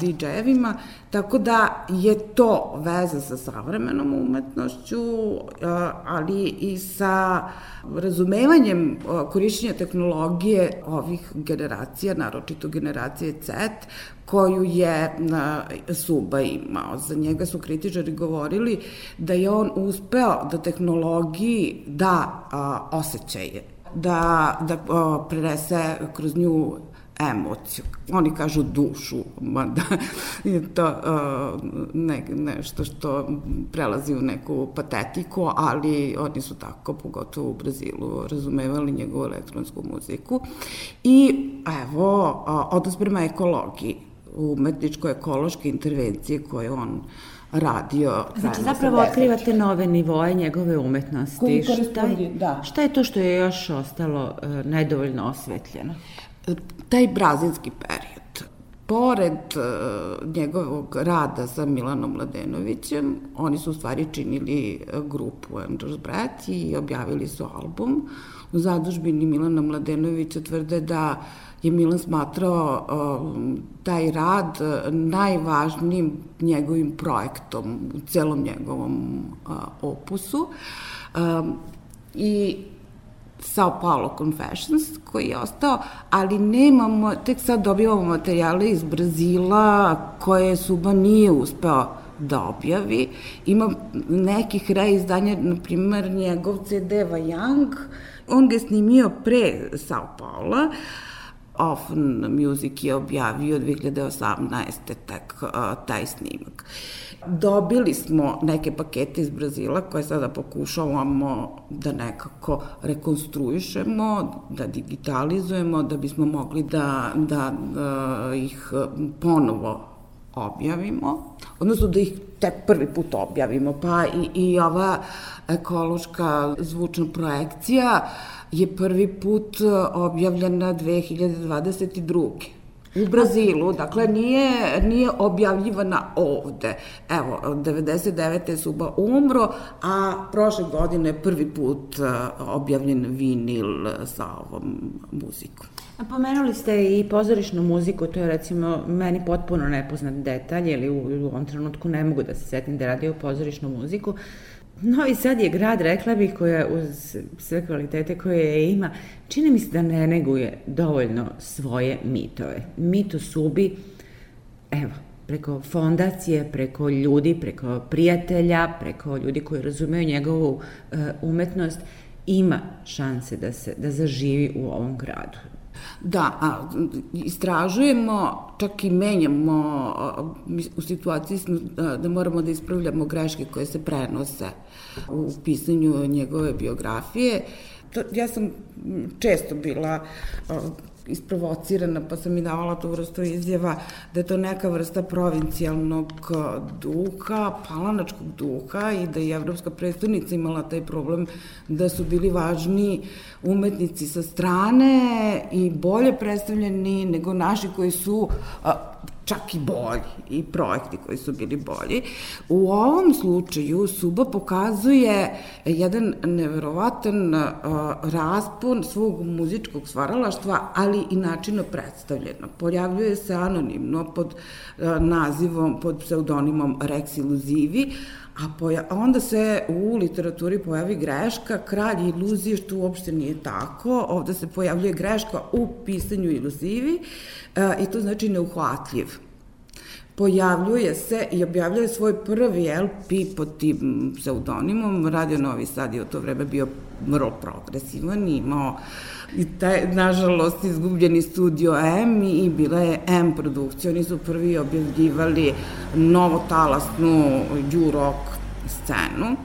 DJ-evima, tako da je to veza sa savremenom umetnošću, ali i sa razumevanjem korišćenja tehnologije ovih generacija, naročito generacije Z, koju je Suba imao. Za njega su kritičari govorili da je on uspeo da tehnologiji da osjećaje, da, da prenese kroz nju emociju. Oni kažu dušu, mada je to uh, ne, nešto što prelazi u neku patetiku, ali oni su tako, pogotovo u Brazilu, razumevali njegovu elektronsku muziku. I evo, uh, odnos prema ekologiji, umetničko-ekološke intervencije koje on radio. Znači, zapravo otkrivate nove nivoje njegove umetnosti. Koji šta, je, da. šta je to što je još ostalo uh, nedovoljno osvetljeno? Taj brazilski period, pored uh, njegovog rada sa Milanom Mladenovićem, oni su u stvari činili uh, grupu Andrews Brat i objavili su album. U zadužbini Milana Mladenovića tvrde da je Milan smatrao uh, taj rad najvažnijim njegovim projektom u celom njegovom opusu. I Sao Paulo Confessions koji je ostao, ali nemamo, tek sad dobivamo materijale iz Brazila koje Suba nije uspeo da objavi. Ima nekih reizdanja, na primer njegov CD Young, on ga je snimio pre Sao Paula, Often Music je objavio 2018. tek uh, taj snimak. Dobili smo neke pakete iz Brazila koje sada pokušavamo da nekako rekonstruišemo, da digitalizujemo, da bismo mogli da, da, da ih ponovo objavimo, odnosno da ih tek prvi put objavimo, pa i, i ova ekološka zvučna projekcija je prvi put objavljena 2022 u Brazilu, dakle nije, nije objavljivana ovde. Evo, 99. je Suba umro, a prošle godine prvi put uh, objavljen vinil sa ovom muzikom. A pomenuli ste i pozorišnu muziku, to je recimo meni potpuno nepoznat detalj, ili u, u ovom trenutku ne mogu da se setim da radi o pozorišnu muziku. Novi Sad je grad, rekla bih, koja uz sve kvalitete koje je ima, čini mi se da ne neguje dovoljno svoje mitove. Mito Subi, evo, preko fondacije, preko ljudi, preko prijatelja, preko ljudi koji razumeju njegovu uh, umetnost, ima šanse da se da zaživi u ovom gradu. Da, a, istražujemo, čak i menjamo, a, u situaciji smo da, da moramo da ispravljamo greške koje se prenose u pisanju njegove biografije. To, ja sam često bila isprovocirana, pa sam i davala tu vrstu izjava da je to neka vrsta provincijalnog duha, palanačkog duha i da je Evropska predstavnica imala taj problem da su bili važni umetnici sa strane i bolje predstavljeni nego naši koji su čak i bolji i projekti koji su bili bolji. U ovom slučaju Suba pokazuje jedan neverovatan uh, raspon svog muzičkog stvaralaštva, ali i načina predstavljena. Pojavljuje se anonimno pod uh, nazivom, pod pseudonimom Rex Iluzivi, A, poja, a onda se u literaturi pojavi greška, kralj iluzije, što uopšte nije tako. Ovde se pojavljuje greška u pisanju iluzivi e, i to znači neuhvatljiv pojavljuje se i objavljuje svoj prvi LP pod tim pseudonimom. Radio Novi Sad je u to vreme bio vrlo progresivan, imao i taj, nažalost, izgubljeni studio M i bila je M produkcija. Oni su prvi objavljivali novotalasnu dju-rock scenu.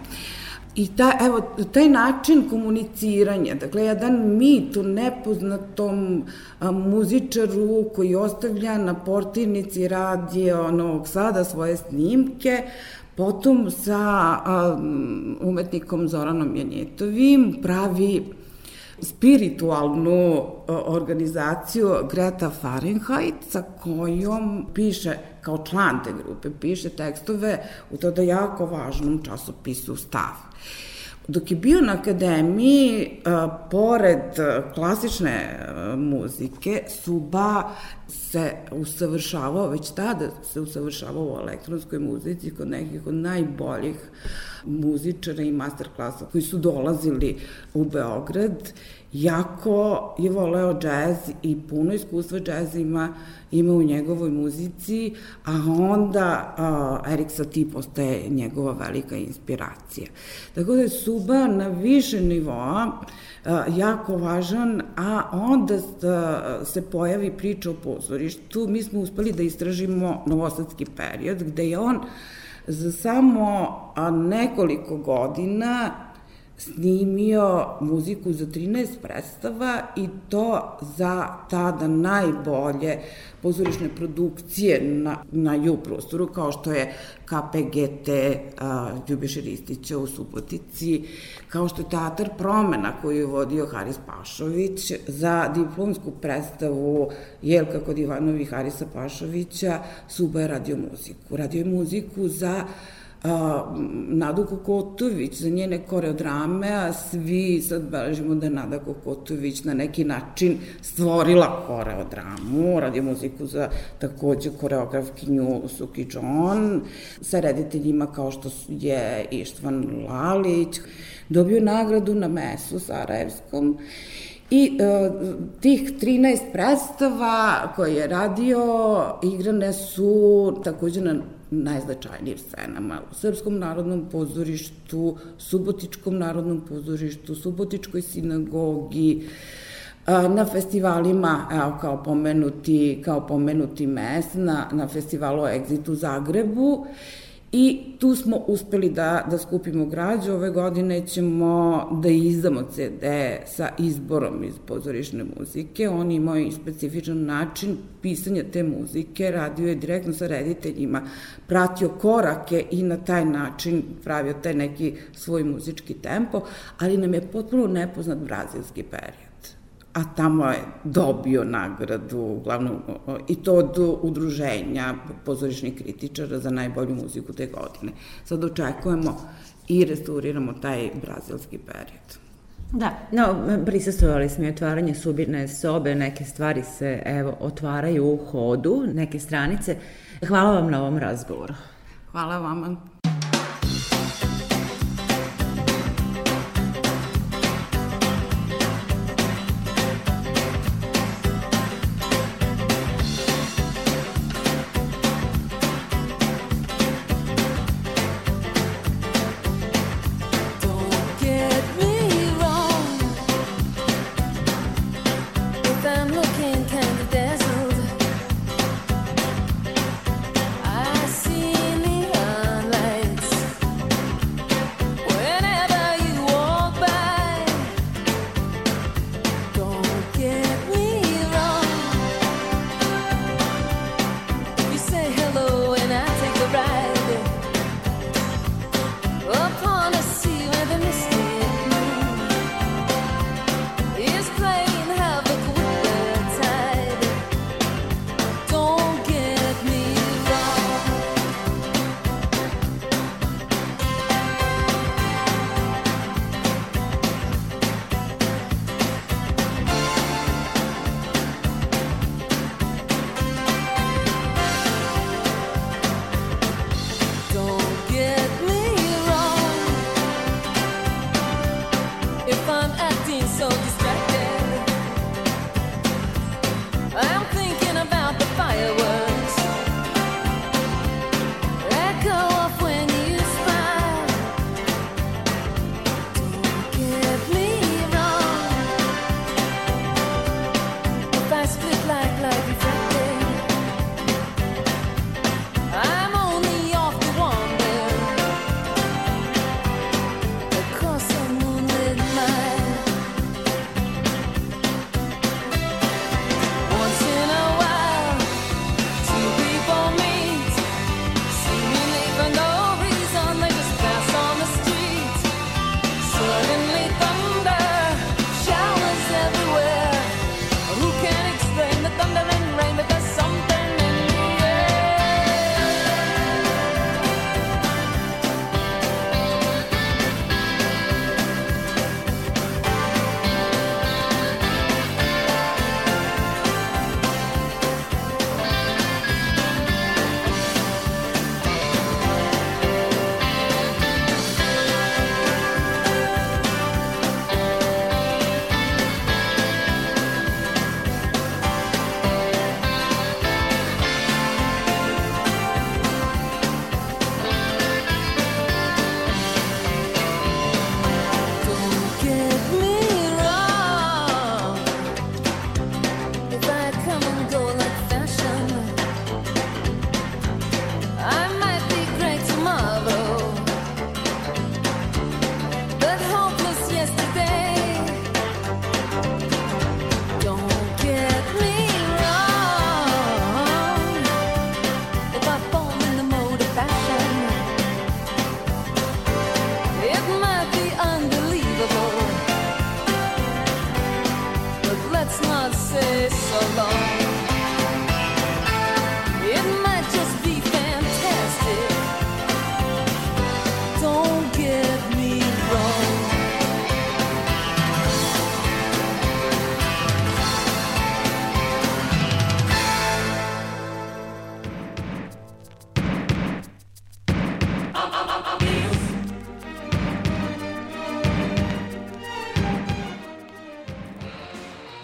I ta, evo, taj način komuniciranja, dakle, jedan mit o nepoznatom a, muzičaru koji ostavlja na portirnici radio Novog Sada svoje snimke, potom sa a, umetnikom Zoranom Janjetovim pravi spiritualnu organizaciju Greta Fahrenheit sa kojom piše kao član te grupe, piše tekstove u tada jako važnom časopisu Stav. Dok je bio na akademiji, pored klasične muzike, Suba se usavršavao, već tada se usavršavao u elektronskoj muzici kod nekih od najboljih muzičara i masterklasa koji su dolazili u Beograd. Jako je voleo džez i puno iskustva džeza ima, ima u njegovoj muzici, a onda uh, Erik Satie postaje njegova velika inspiracija. Tako da je Suba na više nivoa uh, jako važan, a onda uh, se pojavi priča o pozorištu. Mi smo uspeli da istražimo novosadski period, gde je on za samo nekoliko godina snimio muziku za 13 predstava i to za tada najbolje pozorišne produkcije na, na ju prostoru, kao što je KPGT a, Ljubiša Ristića u Subotici, kao što je Teatar promena koju je vodio Haris Pašović za diplomsku predstavu Jelka kod Ivanovi Harisa Pašovića, Suba je radio muziku. Radio je muziku za a, Nadu Kokotović za njene koreodrame, a svi sad beležimo da je Nada Kokotović na neki način stvorila koreodramu, radi muziku za takođe koreografkinju Suki John, sa rediteljima kao što je Ištvan Lalić, dobio nagradu na mesu Sarajevskom. I e, tih 13 predstava koje je radio igrane su takođe na najznačajnijim scenama. U Srpskom narodnom pozorištu, Subotičkom narodnom pozorištu, Subotičkoj sinagogi, na festivalima, evo, kao pomenuti, kao pomenuti mes, na, na festivalu Exit u Zagrebu I tu smo uspeli da, da skupimo građu. Ove godine ćemo da izdamo CD sa izborom iz pozorišne muzike. Oni imaju specifičan način pisanja te muzike, radio je direktno sa rediteljima, pratio korake i na taj način pravio taj neki svoj muzički tempo, ali nam je potpuno nepoznat brazilski period a tamo je dobio nagradu, uglavnom, i to od udruženja pozorišnih kritičara za najbolju muziku te godine. Sad očekujemo i restauriramo taj brazilski period. Da, no, prisustovali smo i otvaranje subirne sobe, neke stvari se, evo, otvaraju u hodu, neke stranice. Hvala vam na ovom razgovoru. Hvala vama.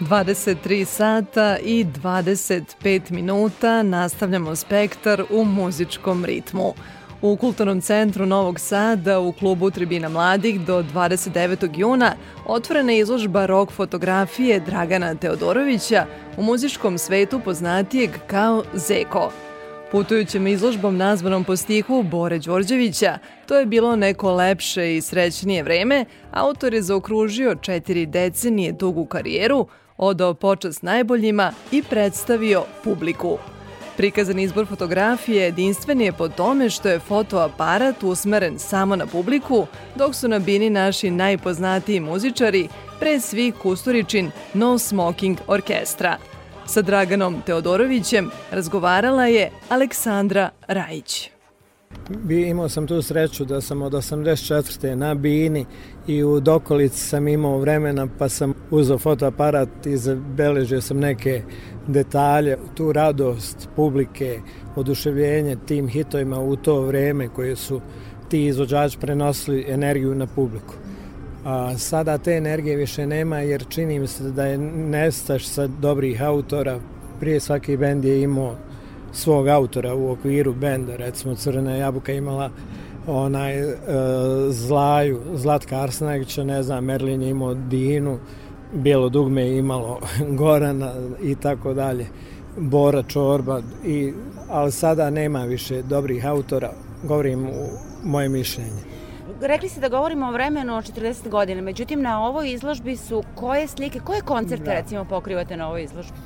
23 sata i 25 minuta nastavljamo spektar u muzičkom ritmu. U Kulturnom centru Novog Sada u klubu Tribina mladih do 29. juna otvorena je izložba rok fotografije Dragana Teodorovića u muzičkom svetu poznatijeg kao Zeko. Putujućem izložbom nazvanom po stihu Bore Đorđevića, to je bilo neko lepše i srećnije vreme, autor je zaokružio četiri decenije dugu karijeru, odao počast najboljima i predstavio publiku. Prikazan izbor fotografije jedinstven je po tome što je fotoaparat usmeren samo na publiku, dok su na bini naši najpoznatiji muzičari, pre svih Kusturičin No Smoking Orkestra. Sa Draganom Teodorovićem razgovarala je Aleksandra Rajić. Imao sam tu sreću da sam od 84. na Bini i u dokolici sam imao vremena pa sam uzao fotoaparat i zabeležio sam neke detalje, tu radost publike, oduševljenje tim hitovima u to vreme koje su ti izvođači prenosili energiju na publiku. A sada te energije više nema jer čini mi se da je nestaš sa dobrih autora. Prije svaki bend je imao svog autora u okviru benda, recimo Crvena jabuka imala onaj e, Zlaju, Zlatka Arsnagića, ne znam, Merlin je imao Dinu, Bijelo dugme je imalo Gorana i tako dalje, Bora Čorba, i, ali sada nema više dobrih autora, govorim u moje mišljenje. Rekli ste da govorimo o vremenu od 40 godina, međutim na ovoj izložbi su koje slike, koje koncerte Da. recimo pokrivate na ovoj izložbi?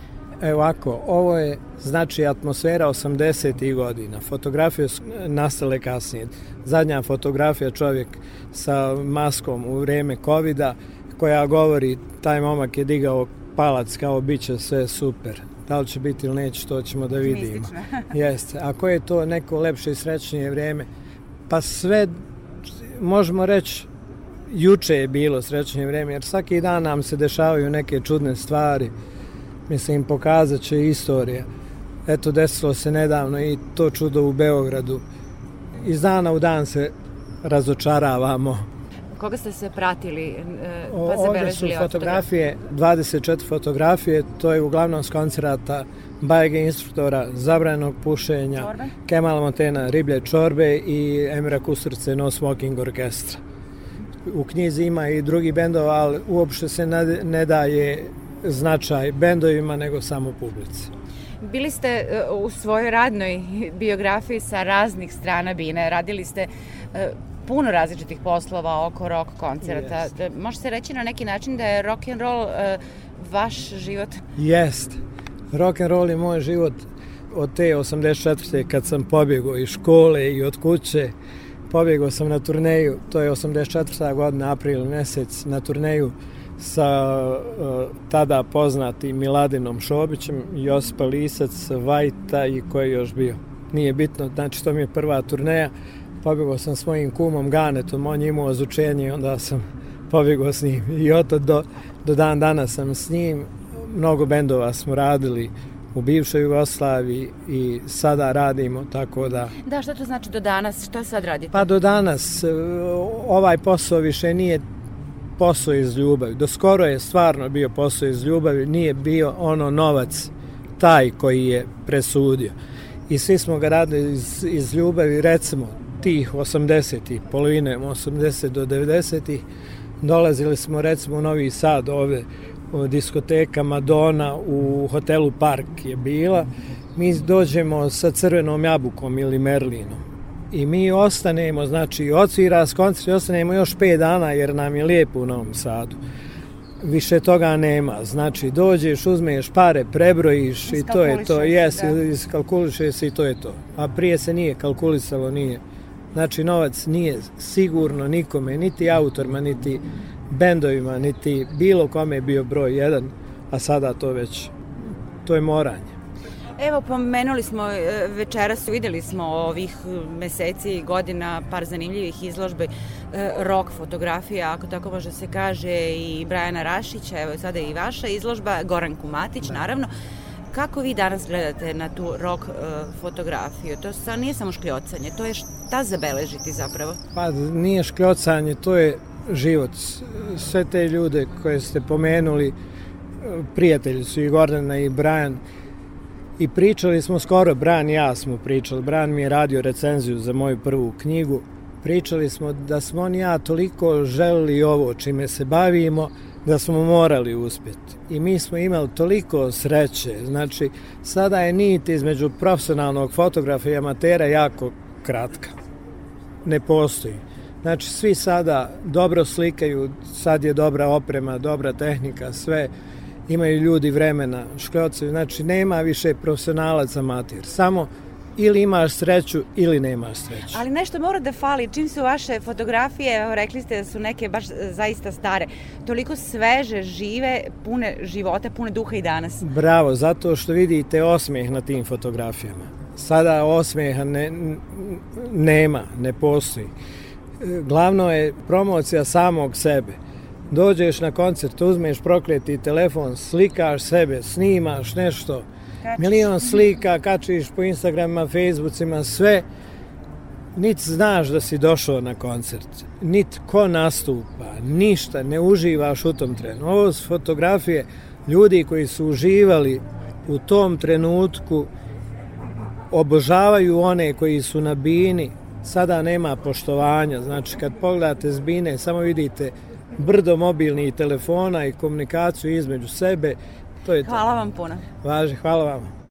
Evo ovako, ovo je znači atmosfera 80. godina. Fotografije su nastale kasnije. Zadnja fotografija čovjek sa maskom u vreme covida koja govori taj momak je digao palac kao bit će sve super. Da li će biti ili neće, to ćemo da vidimo. Jeste. Ako je to neko lepše i srećnije vrijeme, pa sve možemo reći juče je bilo srećnije vrijeme, jer svaki dan nam se dešavaju neke čudne stvari. Mislim, pokazat će istorija. Eto, desilo se nedavno i to čudo u Beogradu. Iz dana u dan se razočaravamo. Koga ste se pratili e, pa O- Ovdje su fotografije, 24 fotografije, to je uglavnom s koncerata bajege instruktora, zabranog pušenja, Čorbe? Kemal Montena, Riblje čorbe i Emira Kusturce No Smoking Orkestra. U knjizi ima i drugi bendova, ali uopšte se ne, ne daje značaj bendovima nego samo publici. Bili ste e, u svojoj radnoj biografiji sa raznih strana bine, radili ste e, puno različitih poslova oko rock koncerta. Jeste. Da, Može se reći na neki način da je rock and roll e, vaš život? Jest. Rock and roll je moj život od te 84. kad sam pobjegao iz škole i od kuće. Pobjegao sam na turneju, to je 84. godina, april mjesec, na turneju sa uh, tada poznatim Miladinom Šobićem, Josipa Lisac, Vajta i ko je još bio. Nije bitno, znači to mi je prva turneja. Pobjegao sam s mojim kumom Ganetom, on je imao ozučenje i onda sam pobjegao s njim. I od do, do dan dana sam s njim. Mnogo bendova smo radili u bivšoj Jugoslaviji i sada radimo, tako da... Da, šta to znači do danas? Šta sad radite? Pa do danas e, ovaj posao više nije posao iz ljubavi. Do skoro je stvarno bio posao iz ljubavi, nije bio ono novac taj koji je presudio. I svi smo ga radili iz, iz ljubavi, recimo tih 80-ih, polovine 80 do 90-ih, dolazili smo recimo u Novi Sad ovde, diskoteka Madonna u hotelu Park je bila. Mi dođemo sa crvenom jabukom ili Merlinom i mi ostanemo, znači odsvira s koncert i ostanemo još 5 dana jer nam je lijepo u Novom Sadu. Više toga nema, znači dođeš, uzmeš pare, prebrojiš i to je to, jes, da. iskalkuliše se i to je to. A prije se nije kalkulisalo, nije. Znači novac nije sigurno nikome, niti autorima, niti bendovima, niti bilo kome je bio broj jedan, a sada to već, to je moranje. Evo, pomenuli smo e, večeras, videli smo ovih e, meseci i godina par zanimljivih izložbi e, rock fotografija, ako tako može se kaže, i Brajana Rašića, evo sada i vaša izložba, Goran Kumatić, naravno. Kako vi danas gledate na tu rock e, fotografiju? To sa, nije samo škljocanje, to je šta zabeležiti zapravo? Pa nije škljocanje, to je život. Sve te ljude koje ste pomenuli, prijatelji su i Gordana i Brian i pričali smo skoro, Brian i ja smo pričali, Brian mi je radio recenziju za moju prvu knjigu, pričali smo da smo on i ja toliko želili ovo čime se bavimo, da smo morali uspjeti. I mi smo imali toliko sreće, znači sada je nit između profesionalnog fotografa i amatera jako kratka. Ne postoji. Znači svi sada dobro slikaju, sad je dobra oprema, dobra tehnika, sve imaju ljudi vremena, škljocevi, znači nema više profesionalac amatir. Samo ili imaš sreću ili nemaš sreću. Ali nešto mora da fali, čim su vaše fotografije, evo, rekli ste da su neke baš e, zaista stare, toliko sveže, žive, pune života, pune duha i danas. Bravo, zato što vidite osmeh na tim fotografijama. Sada osmeha ne, nema, ne postoji. E, Glavno je promocija samog sebe. Dođeš na koncert, uzmeš prokleti telefon, slikaš sebe, snimaš nešto, milion slika, kačiš po Instagramima, Facebookima, sve, niti znaš da si došao na koncert, niti ko nastupa, ništa, ne uživaš u tom trenu. Ovo su fotografije ljudi koji su uživali u tom trenutku, obožavaju one koji su na bini, sada nema poštovanja, znači kad pogledate s bine samo vidite brdo mobilnih telefona i komunikaciju između sebe, to je to. Hvala vam puno. Važi, hvala vama.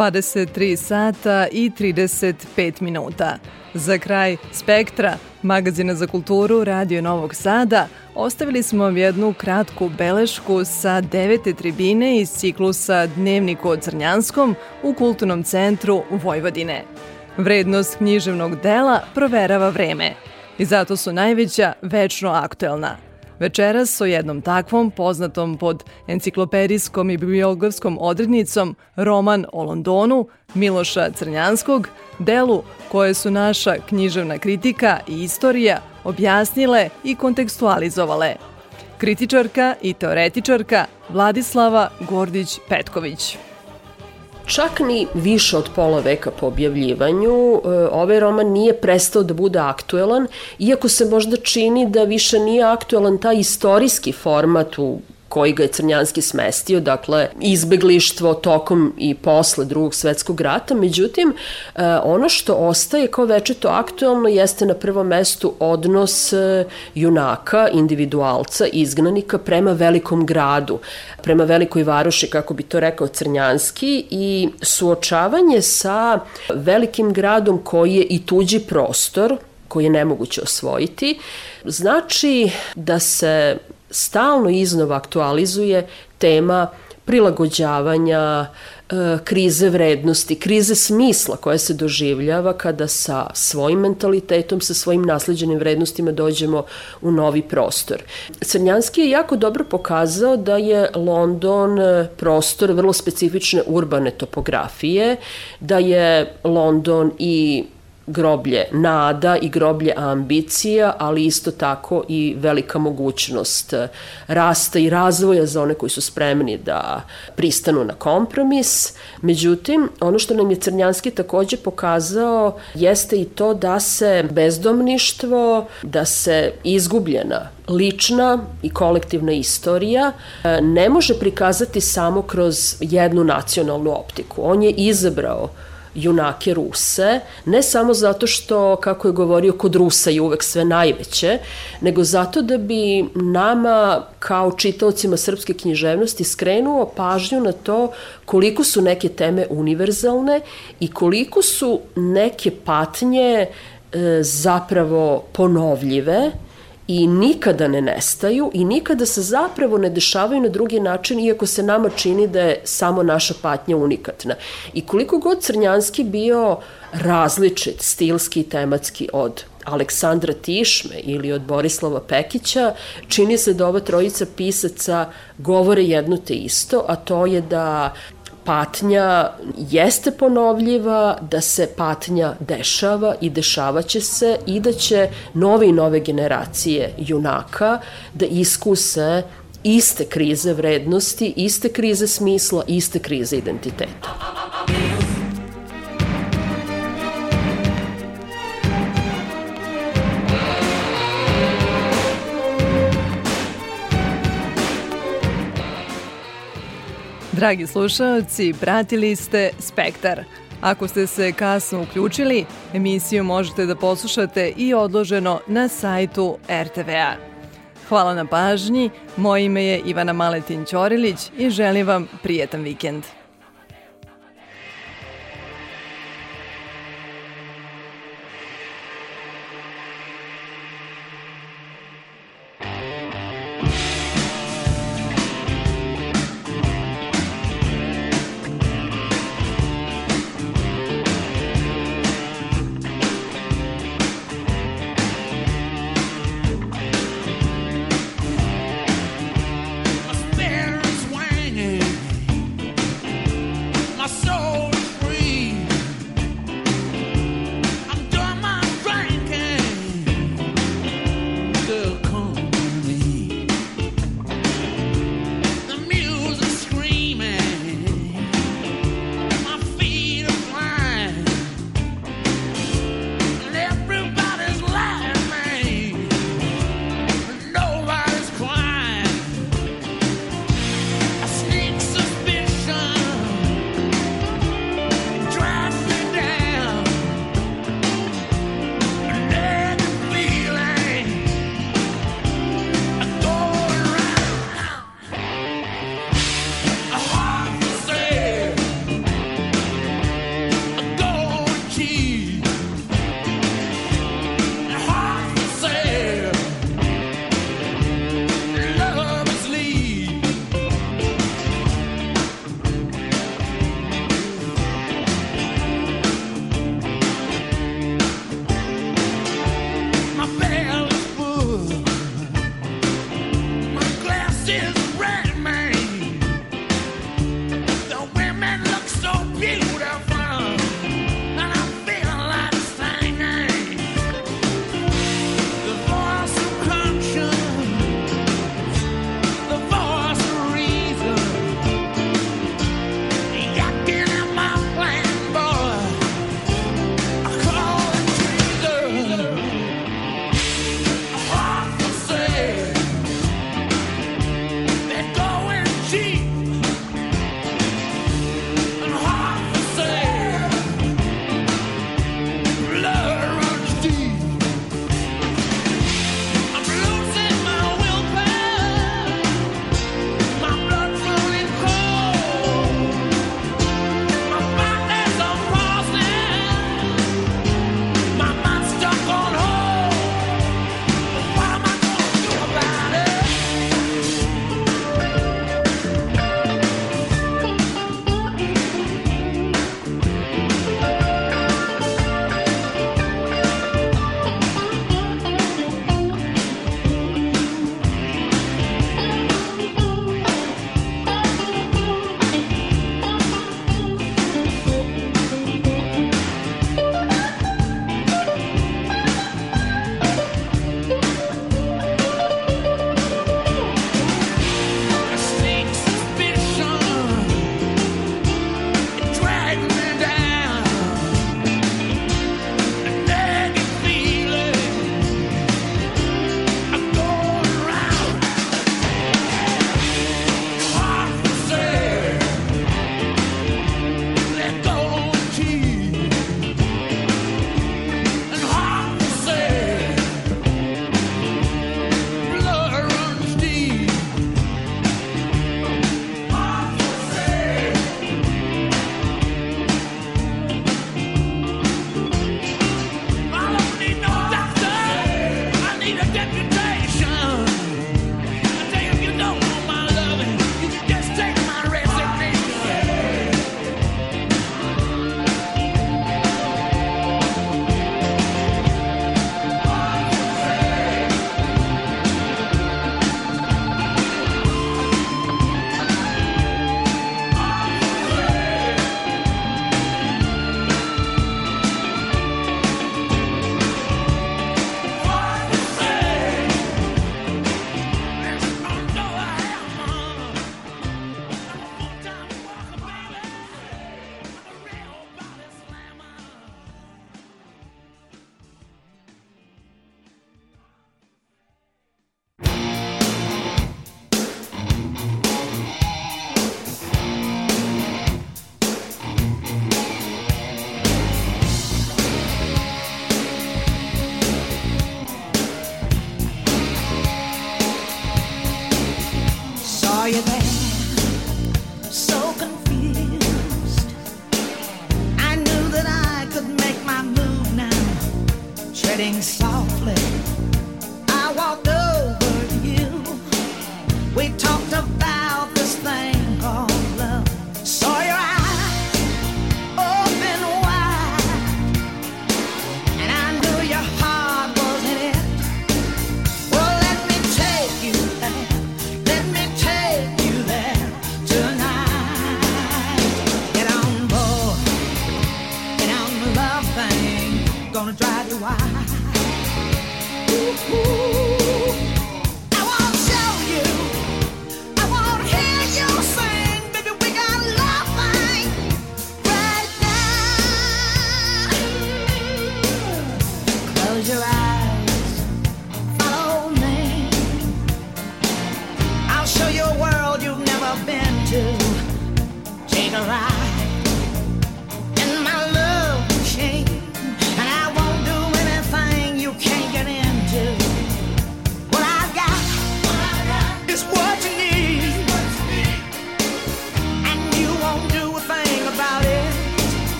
23 sata i 35 minuta. Za kraj Spektra, magazina za kulturu Radio Novog Sada, ostavili smo vam jednu kratku belešku sa devete tribine iz ciklusa Dnevnik o Crnjanskom u Kulturnom centru Vojvodine. Vrednost književnog dela proverava vreme i zato su najveća večno aktuelna – Večeras o jednom takvom, poznatom pod enciklopedijskom i bibliografskom odrednicom Roman o Londonu Miloša Crnjanskog, delu koje su naša književna kritika i istorija objasnile i kontekstualizovale. Kritičarka i teoretičarka Vladislava Gordić-Petković. Čak ni više od pola veka po objavljivanju, e, ovaj roman nije prestao da bude aktuelan, iako se možda čini da više nije aktuelan taj istorijski format u koji ga je Crnjanski smestio, dakle izbeglištvo tokom i posle drugog svetskog rata, međutim e, ono što ostaje kao večeto aktuelno jeste na prvom mestu odnos e, junaka, individualca, izgnanika prema velikom gradu, prema velikoj varoši, kako bi to rekao Crnjanski, i suočavanje sa velikim gradom koji je i tuđi prostor, koji je nemoguće osvojiti, znači da se stalno iznova aktualizuje tema prilagođavanja, e, krize vrednosti, krize smisla koja se doživljava kada sa svojim mentalitetom, sa svojim nasleđenim vrednostima dođemo u novi prostor. Crnjanski je jako dobro pokazao da je London e, prostor vrlo specifične urbane topografije, da je London i groblje nada i groblje ambicija, ali isto tako i velika mogućnost rasta i razvoja za one koji su spremni da pristanu na kompromis. Međutim, ono što nam je Crnjanski takođe pokazao jeste i to da se bezdomništvo, da se izgubljena lična i kolektivna istorija e, ne može prikazati samo kroz jednu nacionalnu optiku. On je izabrao junake Ruse, ne samo zato što, kako je govorio, kod Rusa je uvek sve najveće, nego zato da bi nama kao čitaocima srpske književnosti skrenuo pažnju na to koliko su neke teme univerzalne i koliko su neke patnje e, zapravo ponovljive, i nikada ne nestaju i nikada se zapravo ne dešavaju na drugi način, iako se nama čini da je samo naša patnja unikatna. I koliko god Crnjanski bio različit, stilski i tematski od Aleksandra Tišme ili od Borislava Pekića, čini se da ova trojica pisaca govore jedno te isto, a to je da patnja jeste ponovljiva, da se patnja dešava i dešavaće se i da će nove i nove generacije junaka da iskuse iste krize vrednosti, iste krize smisla, iste krize identiteta. Dragi slušalci, pratili ste Spektar. Ako ste se kasno uključili, emisiju možete da poslušate i odloženo na sajtu RTV-a. Hvala na pažnji, moje ime je Ivana Maletin Ćorilić i želim vam prijetan vikend.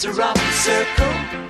It's around the circle.